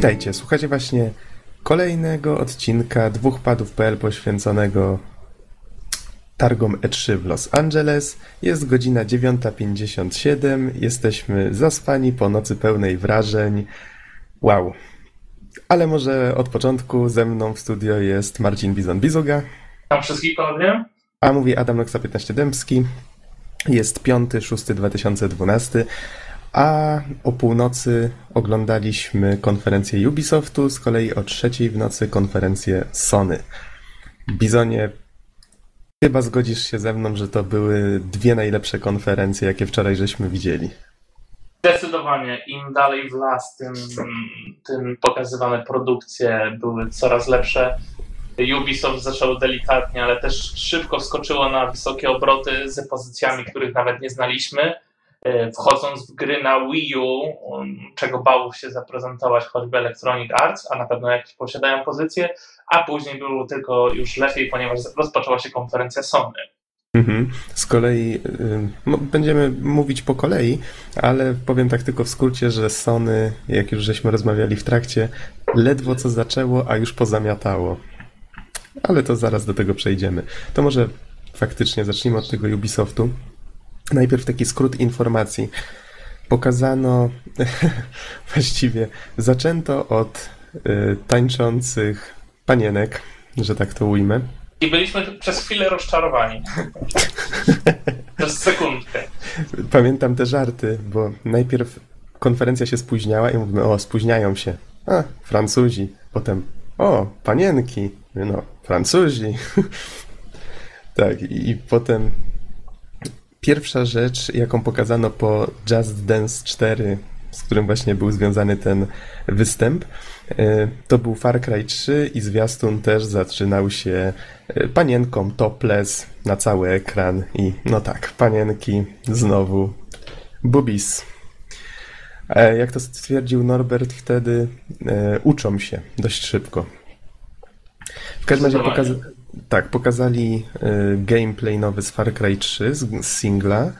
Witajcie, słuchacie właśnie kolejnego odcinka dwóch padów.pl poświęconego targom E3 w Los Angeles. Jest godzina 9.57, jesteśmy zaspani po nocy pełnej wrażeń. Wow. Ale może od początku ze mną w studio jest Marcin Bizon-Bizuga, Tam wszystkich ponownie? a mówi Adam Noxa 15 Dębski. Jest 5.6.2012, a o północy oglądaliśmy konferencję Ubisoftu, z kolei o trzeciej w nocy konferencję Sony. Bizonie, chyba zgodzisz się ze mną, że to były dwie najlepsze konferencje, jakie wczoraj żeśmy widzieli. Zdecydowanie im dalej w las, tym, tym pokazywane produkcje były coraz lepsze. Ubisoft zaczęło delikatnie, ale też szybko wskoczyło na wysokie obroty z pozycjami, których nawet nie znaliśmy. E, Wchodząc w gry na Wii U, um, czego bało się zaprezentować choćby Electronic Arts, a na pewno jakieś posiadają pozycje, a później było tylko już lepiej, ponieważ rozpoczęła się konferencja Sony. Mhm. Z kolei y, będziemy mówić po kolei, ale powiem tak tylko w skrócie, że Sony, jak już żeśmy rozmawiali w trakcie, ledwo co zaczęło, a już pozamiatało. Ale to zaraz do tego przejdziemy. To może faktycznie zacznijmy od tego Ubisoftu. Najpierw taki skrót informacji. Pokazano, właściwie zaczęto od y, tańczących panienek, że tak to ujmę. I byliśmy przez chwilę rozczarowani. przez sekundkę. Pamiętam te żarty, bo najpierw konferencja się spóźniała i mówimy, o, spóźniają się. A, Francuzi. Potem, o, panienki. No, Francuzi. tak, i, i potem pierwsza rzecz, jaką pokazano po Just Dance 4, z którym właśnie był związany ten występ, e, to był Far Cry 3 i zwiastun też zaczynał się e, panienką topless na cały ekran i no tak, panienki znowu boobies. E, Jak to stwierdził Norbert wtedy, uczą się dość szybko. W każdym razie pokaza tak, pokazali e, gameplay nowy z Far Cry 3 z, singla.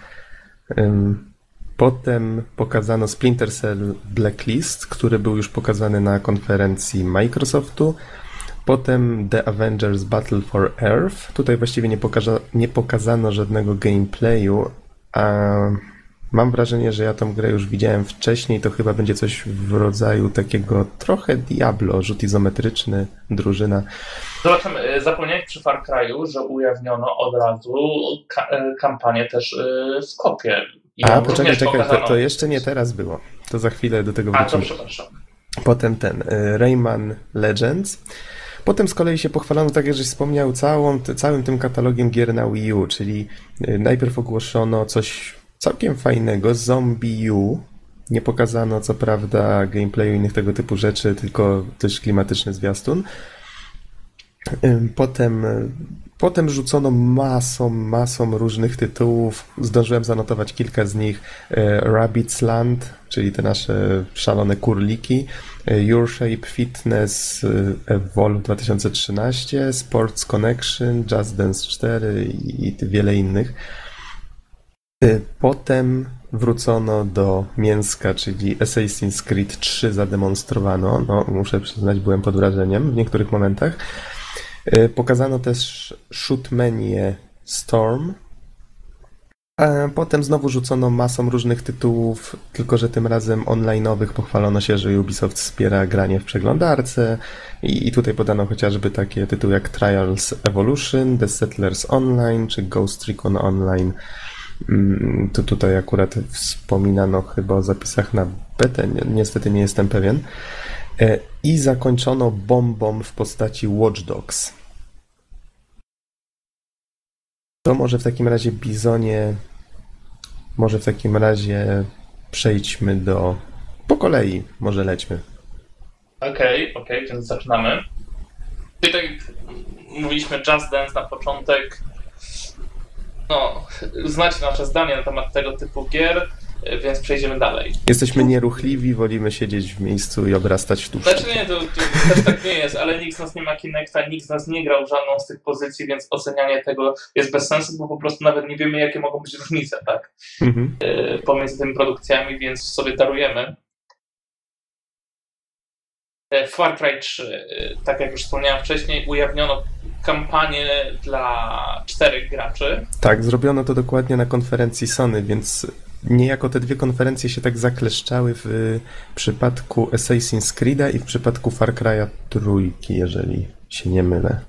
Potem pokazano Splinter Cell Blacklist, który był już pokazany na konferencji Microsoftu. Potem The Avengers Battle for Earth. Tutaj właściwie nie, pokaza- nie pokazano żadnego gameplayu, a mam wrażenie, że ja tą grę już widziałem wcześniej. To chyba będzie coś w rodzaju takiego trochę Diablo, rzut izometryczny, drużyna. Zobaczymy, e, zapomniałeś przy Far Cry'u, że ujawniono od razu ka- e, kampanię też e, w Skopie. I A, poczekaj, czekaj, to, to jeszcze nie teraz było. To za chwilę do tego A, to wrócimy. przepraszam. Potem ten Rayman Legends. Potem z kolei się pochwalono, tak jak żeś wspomniał, całą, całym tym katalogiem gier na Wii U, czyli najpierw ogłoszono coś całkiem fajnego, Zombie U. Nie pokazano co prawda gameplayu i innych tego typu rzeczy, tylko dość klimatyczny zwiastun. Potem, potem rzucono masą, masą różnych tytułów. Zdążyłem zanotować kilka z nich. Y, Rabbids Land, czyli te nasze szalone kurliki. y, Your Shape Fitness y, Evolve 2013, Sports Connection, Just Dance 4 i i wiele innych. Y, Potem wrócono do mięska, czyli Assassin's Creed 3 zademonstrowano. No, muszę przyznać, byłem pod wrażeniem w niektórych momentach. Y, Pokazano też Shootmanie Storm. A potem znowu rzucono masą różnych tytułów, tylko że tym razem online'owych. Pochwalono się, że Ubisoft wspiera granie w przeglądarce i, i tutaj podano chociażby takie tytuły jak Trials Evolution, The Settlers Online czy Ghost Recon Online. Mm, To tutaj akurat wspominano chyba o zapisach na betę, ni- niestety nie jestem pewien. E, I zakończono bombą w postaci Watch Dogs. To może w takim razie Bizonie, może w takim razie przejdźmy do. Po kolei, może lećmy. Okej, okej, więc zaczynamy. I tak mówiliśmy Just Dance na początek. No, znacie nasze zdanie na temat tego typu gier, więc przejdziemy dalej. Jesteśmy nieruchliwi, wolimy siedzieć w miejscu i obrastać sztucznie. Znaczy nie, to, to też tak nie jest, ale nikt z nas nie ma Kinecta, nikt z nas nie grał w żadną z tych pozycji, więc ocenianie tego jest bez sensu, bo po prostu nawet nie wiemy, jakie mogą być różnice, tak? Mhm. Yy, pomiędzy tymi produkcjami, więc sobie darujemy. E, Far Cry 3, e, tak jak już wspomniałem wcześniej, ujawniono kampanię dla czterech graczy. Tak, zrobiono to dokładnie na konferencji Sony, więc niejako te dwie konferencje się tak zakleszczały w przypadku Assassin's Creed'a i w przypadku Far Cry'a trójki, jeżeli się nie mylę.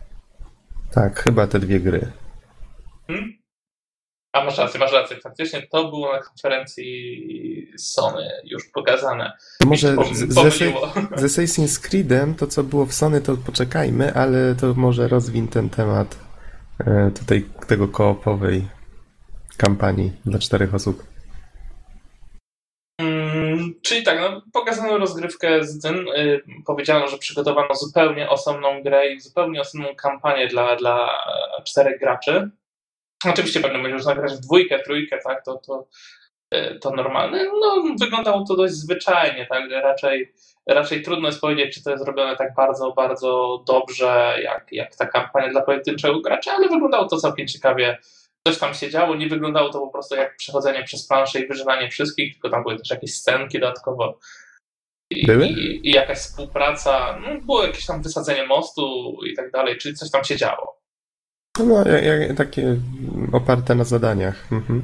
Tak, chyba te dwie gry. Hmm? A masz rację, masz rację. Faktycznie to było na konferencji Sony już pokazane. Może Mi się z, Assassin's Creed'em to, co było w Sony, to poczekajmy, ale to może rozwin ten temat e, tutaj tego koopowej kampanii dla czterech osób. Mm, czyli tak, no, pokazano rozgrywkę z tym. Y, powiedziano, że przygotowano zupełnie osobną grę i zupełnie osobną kampanię dla, dla czterech graczy. Oczywiście pewnie będzie można grać w dwójkę, trójkę, tak, to, to, y, to normalne. No, wyglądało to dość zwyczajnie, tak, raczej, raczej trudno jest powiedzieć, czy to jest zrobione tak bardzo, bardzo dobrze, jak, jak ta kampania dla pojedynczego gracza, ale wyglądało to całkiem ciekawie. Coś tam się działo, nie wyglądało to po prostu jak przechodzenie przez planszę i wyżywanie wszystkich, tylko tam były też jakieś scenki dodatkowo. I, Były? i, i jakaś współpraca, no, było jakieś tam wysadzenie mostu i tak dalej, czyli coś tam się działo. No, takie oparte na zadaniach. Mhm.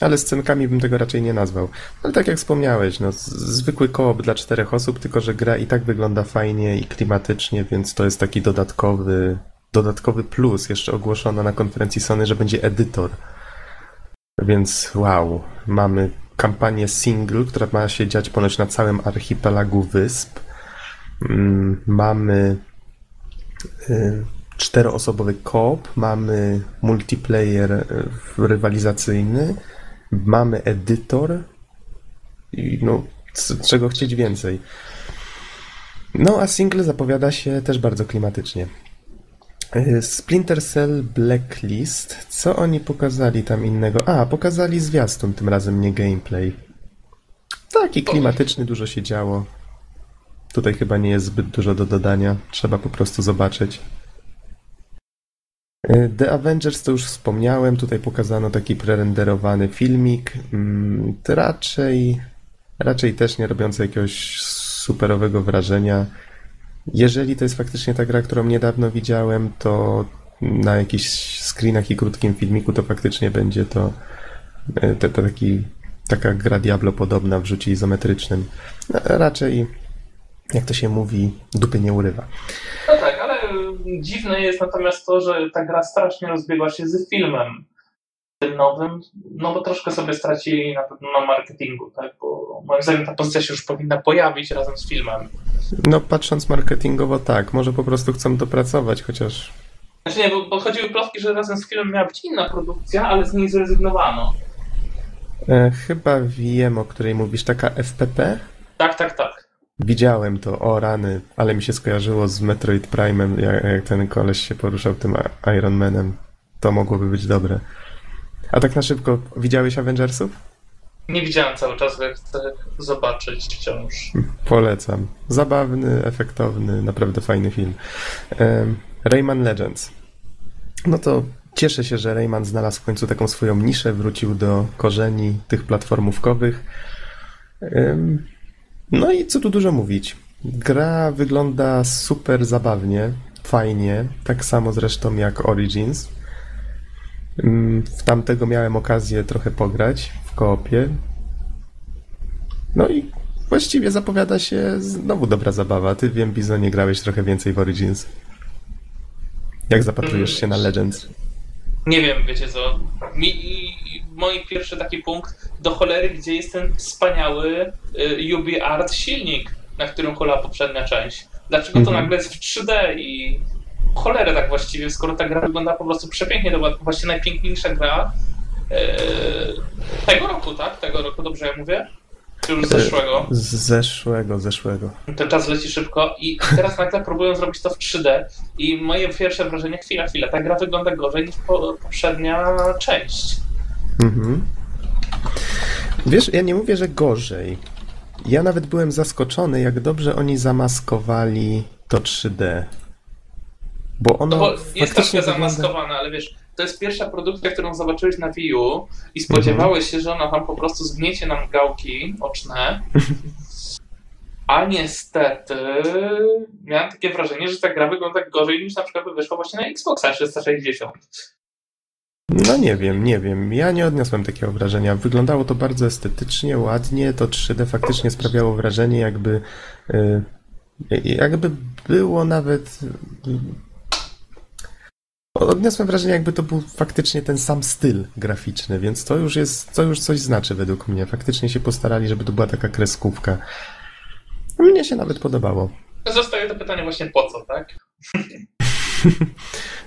Ale scenkami bym tego raczej nie nazwał. Ale tak jak wspomniałeś, no, zwykły koop dla czterech osób, tylko że gra i tak wygląda fajnie i klimatycznie, więc to jest taki dodatkowy, dodatkowy plus. Jeszcze ogłoszono na konferencji Sony, że będzie edytor. Więc wow, mamy kampanię single, która ma się dziać ponoć na całym archipelagu wysp. Mm, Mamy y, czteroosobowy koop, mamy multiplayer y, rywalizacyjny, mamy edytor i no, czego chcieć więcej. No, a single zapowiada się też bardzo klimatycznie. Y, Splinter Cell Blacklist. Co oni pokazali tam innego? A, pokazali zwiastun, tym razem nie gameplay. Taki klimatyczny, dużo się działo. Tutaj chyba nie jest zbyt dużo do dodania. Trzeba po prostu zobaczyć. Y, The Avengers to już wspomniałem. Tutaj pokazano taki prerenderowany filmik. Mm, To raczej, raczej też nie robiący jakiegoś superowego wrażenia. Jeżeli to jest faktycznie ta gra, którą niedawno widziałem, to na jakichś screenach i krótkim filmiku to faktycznie będzie to, e, to, to taki, taka gra Diablo podobna w rzucie izometrycznym. No, Raczej, jak to się mówi, dupy nie urywa. No tak, dziwne jest natomiast to, że ta gra strasznie rozbiegła się z filmem tym nowym, no bo troszkę sobie stracili na pewno na marketingu, tak, bo moim zdaniem ta pozycja się już powinna pojawić razem z filmem. No patrząc marketingowo tak, może po prostu chcą dopracować, chociaż Znaczy nie, bo, bo chodziły plotki, że razem z filmem miała być inna produkcja, ale z niej zrezygnowano. e, chyba wiem, o której mówisz, taka FPP? Tak, tak, tak. Widziałem to, o rany, ale mi się skojarzyło z Metroid Prime'em, jak, jak ten koleś się poruszał tym Iron Manem. To mogłoby być dobre. A tak na szybko, widziałeś Avengersów? Nie widziałem cały czas, ale chcę zobaczyć wciąż. Polecam. Zabawny, efektowny, naprawdę fajny film. Rayman Legends. No to cieszę się, że Rayman znalazł w końcu taką swoją niszę, wrócił do korzeni tych platformówkowych. No i co tu dużo mówić. Gra wygląda super zabawnie, fajnie, tak samo zresztą jak Origins. Em, W tamtego miałem okazję trochę pograć w koopie. No i właściwie zapowiada się znowu dobra zabawa. Ty wiem, Bizonie, grałeś trochę więcej w Origins. Jak zapatrujesz się na Legends? Nie wiem, wiecie co. Mi, mój pierwszy taki punkt do cholery, gdzie jest ten wspaniały y, UB Art silnik, na którym hulała poprzednia część. Dlaczego to Mhm. nagle jest w 3D i cholerę tak właściwie, skoro ta gra wygląda po prostu przepięknie, to była właściwie najpiękniejsza gra y, tego roku, tak? Tego roku, dobrze ja mówię? Czy już zeszłego? Z zeszłego, zeszłego. Ten czas leci szybko i teraz nagle próbują zrobić to w 3D i moje pierwsze wrażenie, chwila, chwila, ta gra wygląda gorzej niż po, poprzednia część. Mhm. Wiesz, ja nie mówię, że gorzej. Ja nawet byłem zaskoczony, jak dobrze oni zamaskowali to 3D. Bo ono No jest troszkę wygląda... zamaskowana, ale wiesz, to jest pierwsza produkcja, którą zobaczyłeś na Wii U i spodziewałeś się, że ona tam po prostu zgniecie nam gałki oczne. A niestety miałem takie wrażenie, że ta gra wygląda gorzej niż na przykład by wyszła właśnie na Xboxa 360. No nie wiem, nie wiem. Ja nie odniosłem takiego wrażenia. Wyglądało to bardzo estetycznie, ładnie. To 3D faktycznie sprawiało wrażenie, jakby y, jakby było nawet Odniosłem wrażenie, jakby to był faktycznie ten sam styl graficzny, więc to już jest, to już coś znaczy według mnie. Faktycznie się postarali, żeby to była taka kreskówka. Mnie się nawet podobało. Zostaje to pytanie właśnie po co, tak?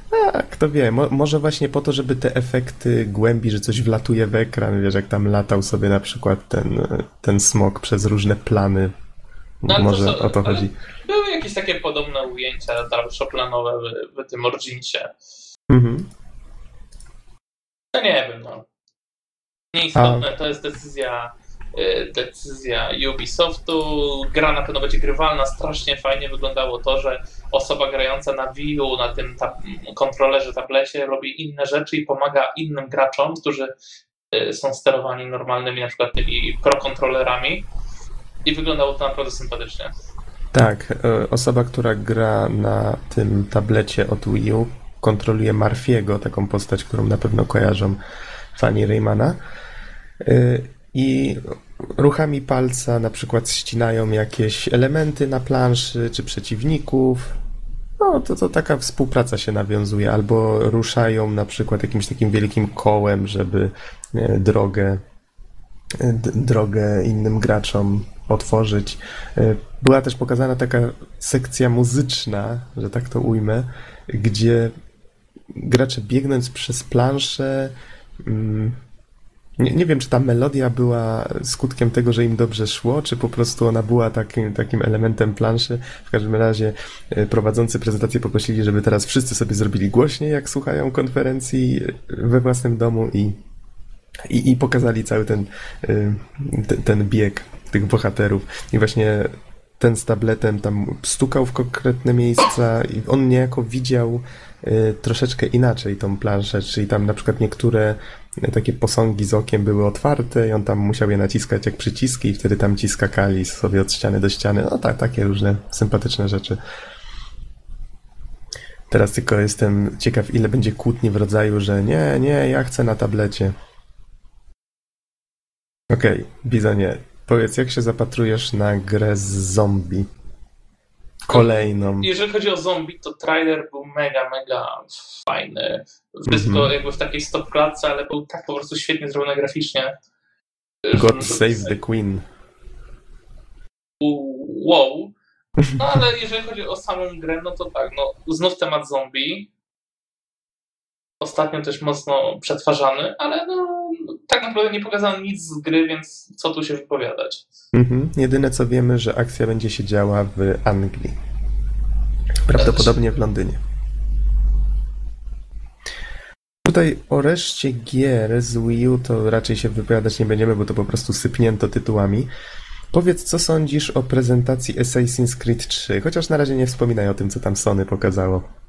Tak, kto wie, Mo może właśnie po to, żeby te efekty głębi, że coś wlatuje w ekran, wiesz, jak tam latał sobie na przykład ten, ten smok przez różne plany. No, może to, o to chodzi. Były jakieś takie podobne ujęcia dalszoplanowe w, w tym Origincie. Mhm. No nie wiem, no. Nieistotne, A... to jest decyzja decyzja Ubisoftu. Gra na pewno będzie grywalna. Strasznie fajnie wyglądało to, że osoba grająca na Wii U, na tym ta kontrolerze, tablecie robi inne rzeczy i pomaga innym graczom, którzy y, są sterowani normalnymi na przykład tymi pro kontrolerami i wyglądało to naprawdę sympatycznie. Tak, e, osoba, która gra na tym tablecie od Wii U, kontroluje Marfiego, taką postać, którą na pewno kojarzą fani Raymana. E, I ruchami palca na przykład ścinają jakieś elementy na planszy, czy przeciwników. No, to, to taka współpraca się nawiązuje. Albo ruszają na przykład jakimś takim wielkim kołem, żeby e, drogę, drogę innym graczom otworzyć. E, była też pokazana taka sekcja muzyczna, że tak to ujmę, gdzie gracze biegnąc przez planszę. Mm, nie, nie wiem, czy ta melodia była skutkiem tego, że im dobrze szło, czy po prostu ona była takim, takim elementem planszy. W każdym razie e, prowadzący prezentację poprosili, żeby teraz wszyscy sobie zrobili głośniej, jak słuchają konferencji we własnym domu i, i, i pokazali cały ten, e, ten, ten bieg tych bohaterów. I właśnie ten z tabletem tam stukał w konkretne miejsca i on niejako widział troszeczkę inaczej tą planszę, czyli tam na przykład niektóre takie posągi z okiem były otwarte i on tam musiał je naciskać jak przyciski i wtedy tam ci skakali sobie od ściany do ściany. No tak, takie różne sympatyczne rzeczy. Teraz tylko jestem ciekaw, ile będzie kłótni w rodzaju, że nie, nie, ja chcę na tablecie. Okej, okay, Bizonie, Powiedz, jak się zapatrujesz na grę z zombie? Kolejną. Jeżeli chodzi o zombie, to trailer był mega, mega fajny. Wszystko mm -hmm. jakby w takiej stop klatce, ale był tak po prostu świetnie zrobiony graficznie. God save the Queen. Wow. No ale jeżeli chodzi o samą grę, no to tak, no znów temat zombie ostatnio też mocno przetwarzany, ale no, tak naprawdę nie pokazano nic z gry, więc co tu się wypowiadać. Mhm. Jedyne co wiemy, że akcja będzie się działa w Anglii. Prawdopodobnie w Londynie. Tutaj o reszcie gier z Wii U to raczej się wypowiadać nie będziemy, bo to po prostu sypnięto tytułami. Powiedz, co sądzisz o prezentacji Assassin's Creed 3, chociaż na razie nie wspominaj o tym, co tam Sony pokazało.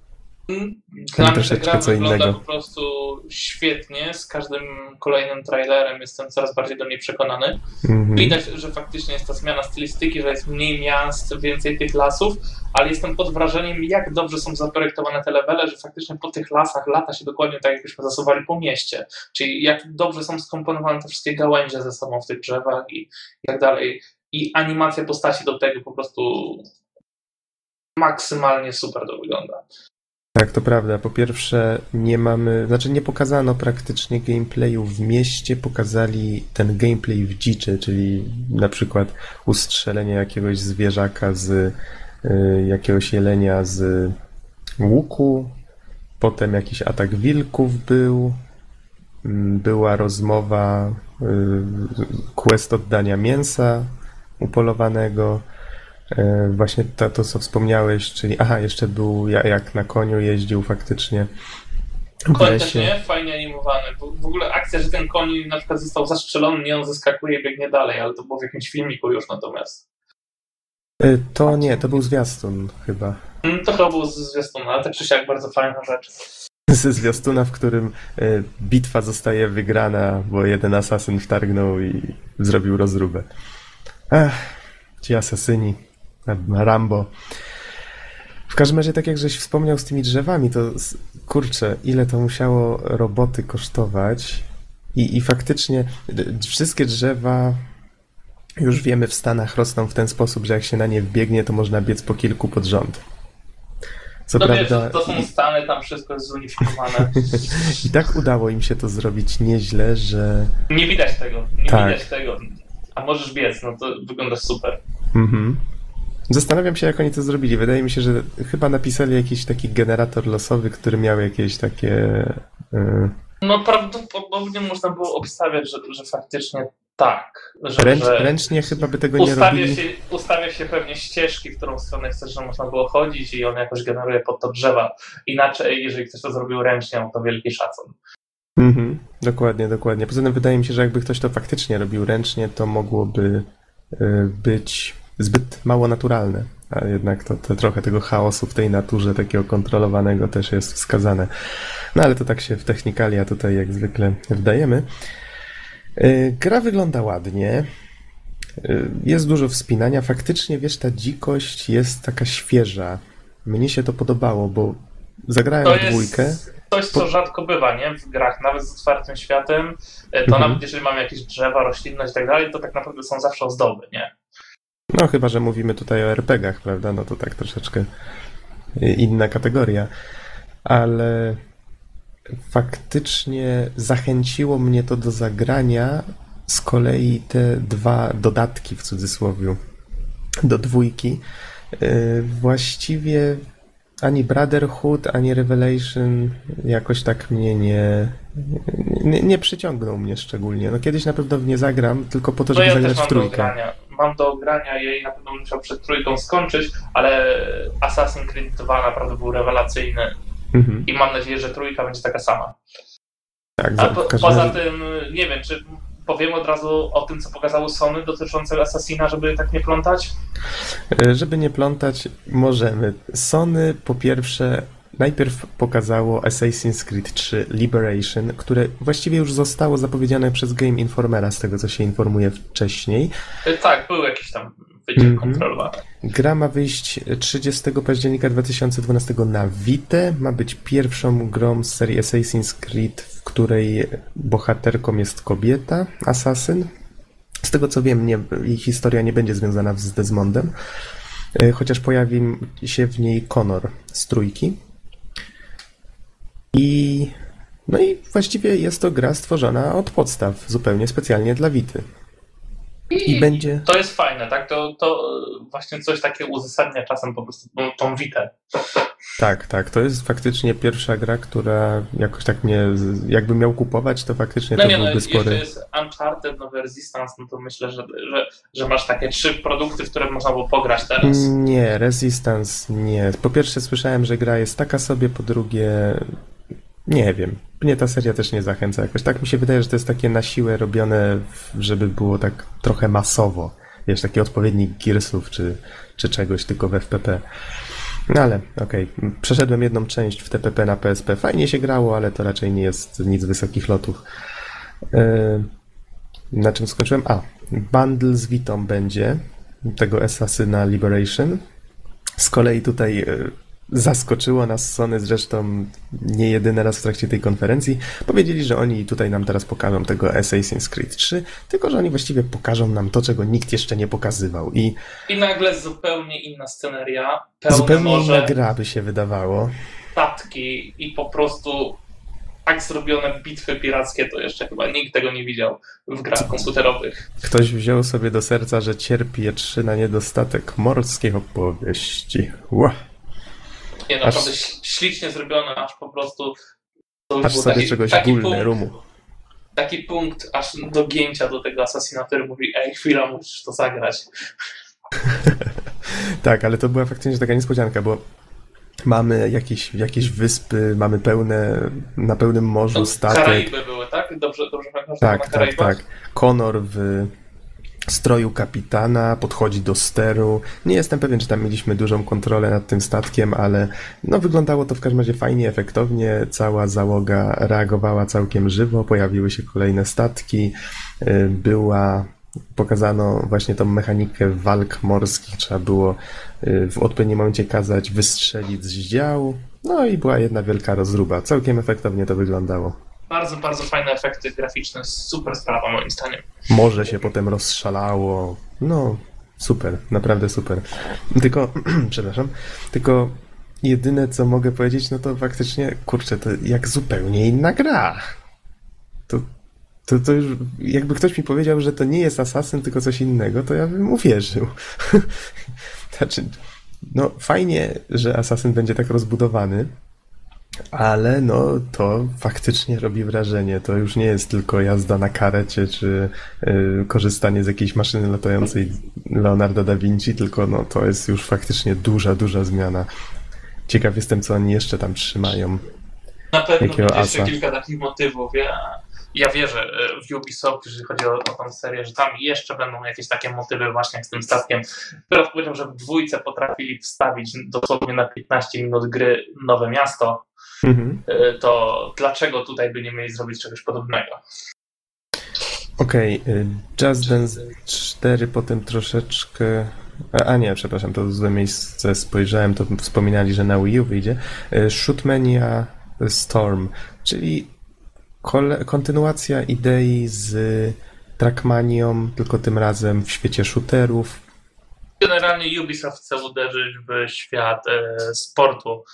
Dla mnie gra wygląda innego. po prostu świetnie. Z każdym kolejnym trailerem jestem coraz bardziej do niej przekonany. Mm-hmm. Widać, że faktycznie jest ta zmiana stylistyki, że jest mniej miast, więcej tych lasów, ale jestem pod wrażeniem, jak dobrze są zaprojektowane te levele, że faktycznie po tych lasach lata się dokładnie tak, jakbyśmy zasuwali po mieście. Czyli jak dobrze są skomponowane te wszystkie gałęzie ze sobą w tych drzewach i, i tak dalej. I animacja postaci do tego po prostu maksymalnie super to wygląda. Tak, to prawda. Po pierwsze, nie mamy, znaczy nie pokazano praktycznie gameplayu w mieście, pokazali ten gameplay w dziczy, czyli na przykład ustrzelenie jakiegoś zwierzaka z y, jakiegoś jelenia z łuku, potem jakiś atak wilków był, mm, była rozmowa, y, quest oddania mięsa upolowanego, właśnie to, to, co wspomniałeś, czyli aha, jeszcze był jak na koniu jeździł faktycznie. Koń też nie, fajnie animowany. W ogóle akcja, że ten koń na przykład został zastrzelony, nie on zaskakuje i biegnie dalej, ale to było w jakimś filmiku już natomiast. E, to nie, to był zwiastun chyba. Mm, to chyba był zwiastun, ale tak czy siak bardzo fajna rzecz. Ze zwiastuna, w którym e, bitwa zostaje wygrana, bo jeden asasyn wtargnął i zrobił rozróbę. Ech. ci asesyni, Rambo. W każdym razie, tak jak żeś wspomniał z tymi drzewami, to kurczę, ile to musiało roboty kosztować. I, i faktycznie wszystkie drzewa już wiemy w Stanach rosną w ten sposób, że jak się na nie wbiegnie, to można biec po kilku pod rząd. Co No wiesz, prawda, to są Stany, tam wszystko jest zunifikowane. i tak udało im się to zrobić nieźle, że Nie widać tego, nie Tak. widać tego. A możesz biec, no to wygląda super. Mhm. Zastanawiam się, jak oni to zrobili. Wydaje mi się, że chyba napisali jakiś taki generator losowy, który miał jakieś takie. y, No prawdopodobnie można było obstawiać, że, że faktycznie tak. Że, Ręcz, że ręcznie chyba by tego nie robili. się, ustawia się pewnie ścieżki, w którą stronę chcesz, żeby można było chodzić i on jakoś generuje pod to drzewa. Inaczej, jeżeli ktoś to zrobił ręcznie, to wielki szacun. Mhm. Dokładnie, dokładnie. Poza tym wydaje mi się, że jakby ktoś to faktycznie robił ręcznie, to mogłoby y, być zbyt mało naturalne. A jednak to, to trochę tego chaosu w tej naturze takiego kontrolowanego też jest wskazane. No ale to tak się w technikalia tutaj jak zwykle wdajemy. Y, Gra wygląda ładnie. Y, Jest dużo wspinania. Faktycznie, wiesz, ta dzikość jest taka świeża. Mnie się to podobało, bo zagrałem To w dwójkę. jest coś, co rzadko bywa, nie? W grach, nawet z otwartym światem, e, to Mhm. nawet jeżeli mamy jakieś drzewa, roślinność i tak dalej, to tak naprawdę są zawsze ozdoby, nie? No, chyba, że mówimy tutaj o RPG-ach, prawda? No to tak troszeczkę inna kategoria. Ale faktycznie zachęciło mnie to do zagrania z kolei te dwa dodatki w cudzysłowie do dwójki. Yy, Właściwie ani Brotherhood, ani Revelation jakoś tak mnie nie, nie, nie przyciągnął mnie szczególnie. No kiedyś na pewno w nie zagram, tylko po to, No żeby ja zagrać w trójkę. grania. Mam do grania i na pewno musiał przed trójką skończyć, ale Assassin's Creed 2 naprawdę był rewelacyjny Mhm. i mam nadzieję, że trójka będzie taka sama. Tak, A po, poza tym, nie wiem, czy powiem od razu o tym, co pokazało Sony dotyczące Assassina, żeby tak nie plątać? E, Żeby nie plątać, możemy. Sony po pierwsze najpierw pokazało Assassin's Creed 3 Liberation, które właściwie już zostało zapowiedziane przez Game Informera, z tego co się informuje wcześniej. E, Tak, był jakiś tam wyciek Mhm. kontrolowany. Gra ma wyjść 30 października 2012 na Vita. Ma być pierwszą grą z serii Assassin's Creed, w której bohaterką jest kobieta, asasyn. Z tego co wiem, nie, jej historia nie będzie związana z Desmondem, e, chociaż pojawi się w niej Connor z trójki. I no i właściwie jest to gra stworzona od podstaw, zupełnie specjalnie dla Vity. I będzie. To jest fajne, tak? To, to właśnie coś takiego uzasadnia czasem po prostu tą, witę. Tak, tak. To jest faktycznie pierwsza gra, która jakoś tak mnie. Jakbym miał kupować, to faktycznie No to nie, no, byłby jeszcze spory. jest Uncharted, nowy Resistance, no to myślę, że, że, że masz takie trzy produkty, w które można było pograć teraz. Nie, Resistance nie. Po pierwsze słyszałem, że gra jest taka sobie, po drugie. Nie wiem. Mnie ta seria też nie zachęca jakoś. Tak mi się wydaje, że to jest takie na siłę robione, żeby było tak trochę masowo. Wiesz, taki odpowiednik Gearsów czy, czy czegoś, tylko w FPP. No ale okej, przeszedłem jedną część w TPP na PSP. Fajnie się grało, ale to raczej nie jest nic wysokich lotów. Yy, na czym skończyłem? A, bundle z Vitą będzie tego Assassina Liberation. Z kolei tutaj yy, zaskoczyło nas Sony, zresztą nie jedyny raz w trakcie tej konferencji. Powiedzieli, że oni tutaj nam teraz pokażą tego Assassin's Creed 3, tylko że oni właściwie pokażą nam to, czego nikt jeszcze nie pokazywał. I I nagle zupełnie inna sceneria, zupełnie inna gra by się wydawało. statki i po prostu tak zrobione bitwy pirackie, to jeszcze chyba nikt tego nie widział w grach komputerowych. Ktoś wziął sobie do serca, że cierpi trzy na niedostatek morskiej opowieści. Ła, Nie, Aż- naprawdę ś- ślicznie zrobione, aż po prostu to aż sobie taki, czegoś taki, punkt, rumu. taki punkt aż do gięcia do tego Assassina, który mówi, ej chwila, musisz to zagrać. Tak, ale to była faktycznie taka niespodzianka, bo mamy jakieś, jakieś wyspy, mamy pełne, na pełnym morzu To statek. Karaiby były, tak? Dobrze, dobrze pamiętam, Tak, tak, tak. Konor w stroju kapitana podchodzi do steru. Nie jestem pewien, czy tam mieliśmy dużą kontrolę nad tym statkiem, ale no wyglądało to w każdym razie fajnie, efektownie. Cała załoga reagowała całkiem żywo, pojawiły się kolejne statki. Y, Była pokazano właśnie tą mechanikę walk morskich. Trzeba było y, w odpowiednim momencie kazać wystrzelić z działu. No i była jedna wielka rozruba. Całkiem efektownie to wyglądało. Bardzo, bardzo fajne efekty graficzne. Super sprawa moim zdaniem. Morze się potem rozszalało. No, super, naprawdę super. Tylko, przepraszam, tylko jedyne co mogę powiedzieć, no to faktycznie, kurczę, to jak zupełnie inna gra. To, to, to już, jakby ktoś mi powiedział, że to nie jest Assassin, tylko coś innego, to ja bym uwierzył. znaczy, no fajnie, że Assassin będzie tak rozbudowany, ale no to faktycznie robi wrażenie. To już nie jest tylko jazda na karecie, czy y, korzystanie z jakiejś maszyny latającej Leonardo da Vinci, tylko no to jest już faktycznie duża, duża zmiana. Ciekaw jestem, co oni jeszcze tam trzymają. Na pewno Jakiego będzie jeszcze asa? kilka takich motywów. Ja, ja wierzę e, w Ubisoft, jeżeli chodzi o, o tą serię, że tam jeszcze będą jakieś takie motywy właśnie jak z tym statkiem. Teraz powiedział, że w dwójce potrafili wstawić dosłownie na 15 minut gry nowe miasto, Mhm. e, to dlaczego tutaj by nie mieli zrobić czegoś podobnego? Okej, y, Just Dance 4 potem troszeczkę... A nie, przepraszam, to złe miejsce spojrzałem, to wspominali, że na Wii U wyjdzie. Y, Shootmania Storm, czyli kontynuacja idei z Trackmanią, tylko tym razem w świecie shooterów. Generalnie Ubisoft chce uderzyć w świat e, sportu,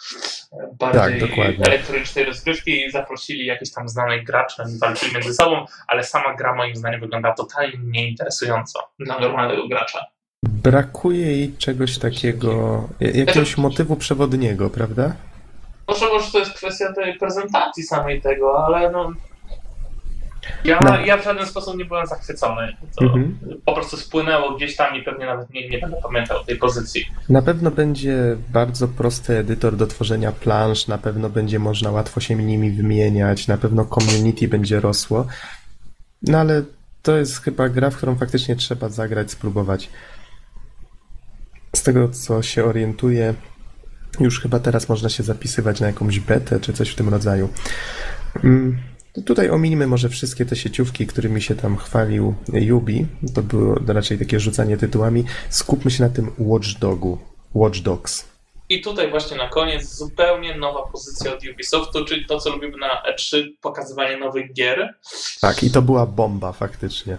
e, bardziej Tak, dokładnie. elektronicznej rozgrywki i zaprosili jakichś tam znanych graczy, oni walczyli między sobą, ale sama gra moim zdaniem wygląda totalnie nieinteresująco dla normalnego gracza. Brakuje jej czegoś takiego, jakiegoś motywu przewodniego, prawda? Może, może to jest kwestia tej prezentacji samej tego, ale no. Ja, No. ja w żaden sposób nie byłem zachwycony. Mhm. po prostu spłynęło gdzieś tam i pewnie nawet nie, nie będę pamiętał tej pozycji. Na pewno będzie bardzo prosty edytor do tworzenia plansz, na pewno będzie można łatwo się nimi wymieniać, na pewno community będzie rosło. No ale to jest chyba gra, w którą faktycznie trzeba zagrać, spróbować. Z tego co się orientuję, już chyba teraz można się zapisywać na jakąś betę czy coś w tym rodzaju. Mm, Tutaj ominimy może wszystkie te sieciówki, którymi się tam chwalił Yubi. To było raczej takie rzucanie tytułami. Skupmy się na tym Watchdogu. Watch Dogs. I tutaj właśnie na koniec zupełnie nowa pozycja od Ubisoftu, czyli to, co lubimy na E3, pokazywanie nowych gier. Tak, i to była bomba faktycznie.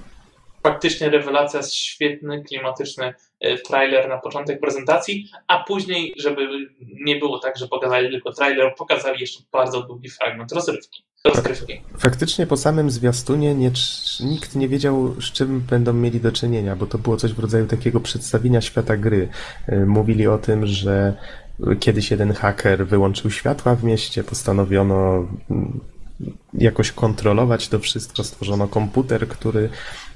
Faktycznie rewelacja, świetny, klimatyczny e, trailer na początek prezentacji, a później, żeby nie było tak, że pokazali tylko trailer, pokazali jeszcze bardzo długi fragment rozrywki. Rozgrywki. Faktycznie po samym zwiastunie nie, nikt nie wiedział, z czym będą mieli do czynienia, bo to było coś w rodzaju takiego przedstawienia świata gry. Y, Mówili o tym, że kiedyś jeden haker wyłączył światła w mieście, postanowiono mm, jakoś kontrolować to wszystko, stworzono komputer, który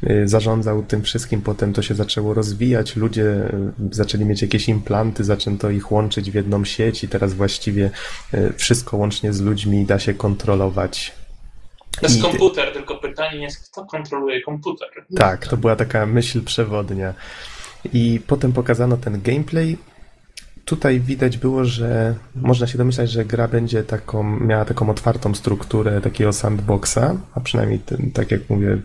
y, zarządzał tym wszystkim, potem to się zaczęło rozwijać, ludzie y, zaczęli mieć jakieś implanty, zaczęto ich łączyć w jedną sieć i teraz właściwie y, wszystko łącznie z ludźmi da się kontrolować To jest I- komputer, tylko pytanie jest, kto kontroluje komputer? Tak, to była taka myśl przewodnia. I potem pokazano ten gameplay. Tutaj widać było, że można się domyślać, że gra będzie taką, miała taką otwartą strukturę takiego sandboxa, a przynajmniej ten, tak jak mówię,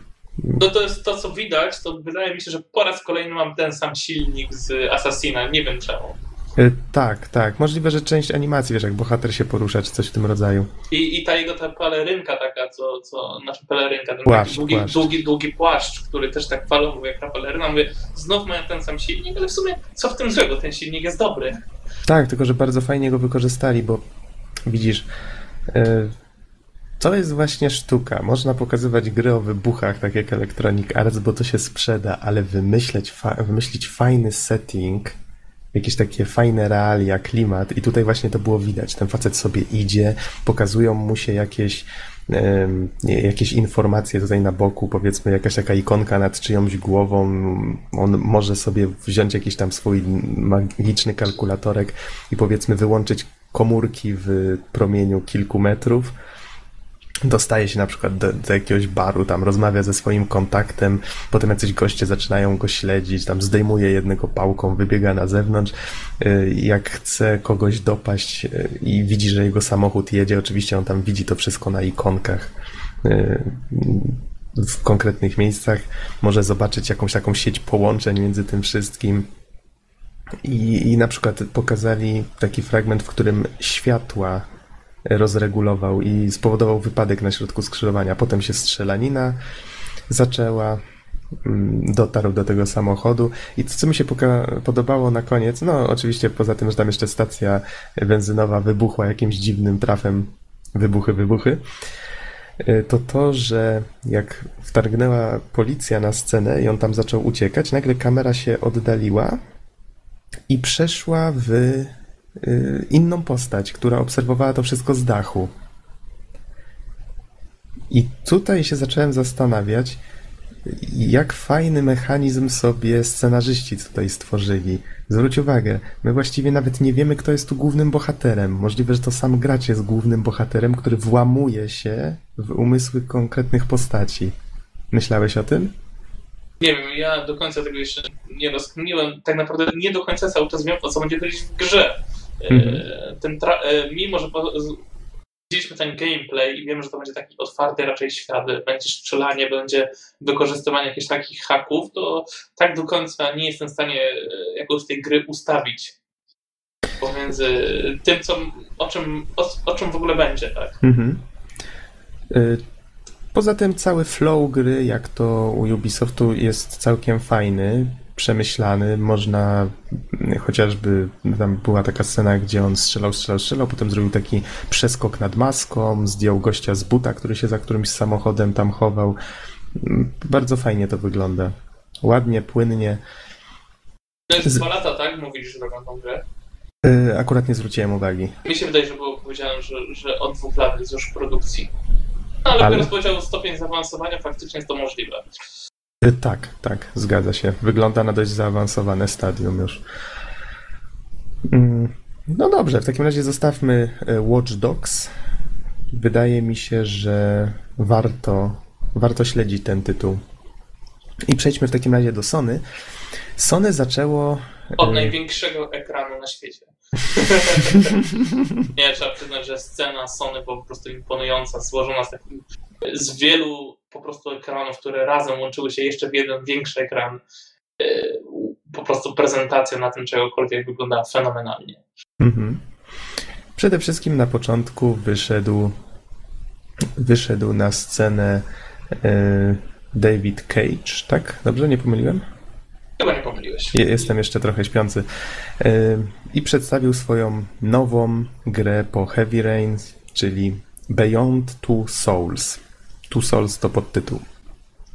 No to jest to, co widać, to wydaje mi się, że po raz kolejny mam ten sam silnik z Assassina, nie wiem czemu. y, tak, tak, możliwe, że część animacji, wiesz, jak bohater się porusza, czy coś w tym rodzaju. I, i ta jego ta pelerynka taka, co, co znaczy pelerynka, ten Płaszcz, długi, płaszcz. długi, długi płaszcz, który też tak falował jak ta peleryna. Mówię, znów mają ten sam silnik, ale w sumie co w tym złego? Ten silnik jest dobry. Tak, tylko że bardzo fajnie go wykorzystali, bo widzisz, y, to jest właśnie sztuka. Można pokazywać gry o wybuchach, tak jak Electronic Arts, bo to się sprzeda, ale wymyśleć, wymyślić fajny setting, jakieś takie fajne realia, klimat i tutaj właśnie to było widać. Ten facet sobie idzie, pokazują mu się jakieś jakieś informacje tutaj na boku, powiedzmy jakaś taka ikonka nad czyjąś głową, on może sobie wziąć jakiś tam swój magiczny kalkulatorek i powiedzmy wyłączyć komórki w promieniu kilku metrów. Dostaje się na przykład do, do jakiegoś baru, tam rozmawia ze swoim kontaktem, potem jacyś goście zaczynają go śledzić, tam zdejmuje jednego pałką, wybiega na zewnątrz. Y, Jak chce kogoś dopaść y, i widzi, że jego samochód jedzie, oczywiście on tam widzi to wszystko na ikonkach. Y, w konkretnych miejscach, może zobaczyć jakąś taką sieć połączeń między tym wszystkim. I, I na przykład pokazali taki fragment, w którym światła rozregulował i spowodował wypadek na środku skrzyżowania. Potem się strzelanina zaczęła, mm, dotarł do tego samochodu. I co mi się podobało na koniec, no oczywiście poza tym, że tam jeszcze stacja benzynowa wybuchła jakimś dziwnym trafem, wybuchy, wybuchy, y, to to, że jak wtargnęła policja na scenę i on tam zaczął uciekać, nagle kamera się oddaliła i przeszła w inną postać, która obserwowała to wszystko z dachu. I tutaj się zacząłem zastanawiać, jak fajny mechanizm sobie scenarzyści tutaj stworzyli. Zwróć uwagę, my właściwie nawet nie wiemy, kto jest tu głównym bohaterem. Możliwe, że to sam gracz jest głównym bohaterem, który włamuje się w umysły konkretnych postaci. Myślałeś o tym? Nie wiem, ja do końca tego jeszcze nie rozkminiłem. Tak naprawdę nie do końca cały czas wiem, o co będzie chodzić w grze. E, Mhm. Ten e, mimo, że widzieliśmy ten gameplay i wiemy, że to będzie taki otwarty raczej świat, będzie strzelanie, będzie wykorzystywanie jakichś takich haków, to tak do końca nie jestem w stanie e, jakoś tej gry ustawić pomiędzy tym, co, o, czym, o, o czym w ogóle będzie, tak? Mhm. Y, Poza tym cały flow gry, jak to u Ubisoftu, jest całkiem fajny, przemyślany. Można mm, chociażby, tam była taka scena, gdzie on strzelał, strzelał, strzelał, potem zrobił taki przeskok nad maską, zdjął gościa z buta, który się za którymś samochodem tam chował. Mm, Bardzo fajnie to wygląda. Ładnie, płynnie. To jest dwa lata, tak? Mówisz, że robią tą grę. Y, Akurat nie zwróciłem uwagi. Mi się wydaje, że było powiedziane, że, że od dwóch lat jest już w produkcji. No, ale, Ale- biorąc uwagę stopień zaawansowania, faktycznie jest to możliwe. Y, Tak, tak, zgadza się. Wygląda na dość zaawansowane stadium już. Mm, No dobrze, w takim razie zostawmy e, Watch Dogs. Wydaje mi się, że warto, warto śledzić ten tytuł. I przejdźmy w takim razie do Sony. Sony zaczęło. Od e, największego ekranu na świecie. Nie, trzeba przyznać, że scena Sony była po prostu imponująca, złożona z, takim, z wielu po prostu ekranów, które razem łączyły się jeszcze w jeden większy ekran. E, Po prostu prezentacja na tym czegokolwiek wyglądała fenomenalnie. Mhm. Przede wszystkim na początku wyszedł, wyszedł na scenę e, David Cage, tak? Dobrze, nie pomyliłem? Chyba nie pomyliłeś. Je- Jestem jeszcze trochę śpiący. E, I przedstawił swoją nową grę po Heavy Rain, czyli Beyond Two Souls. Two Souls to podtytuł.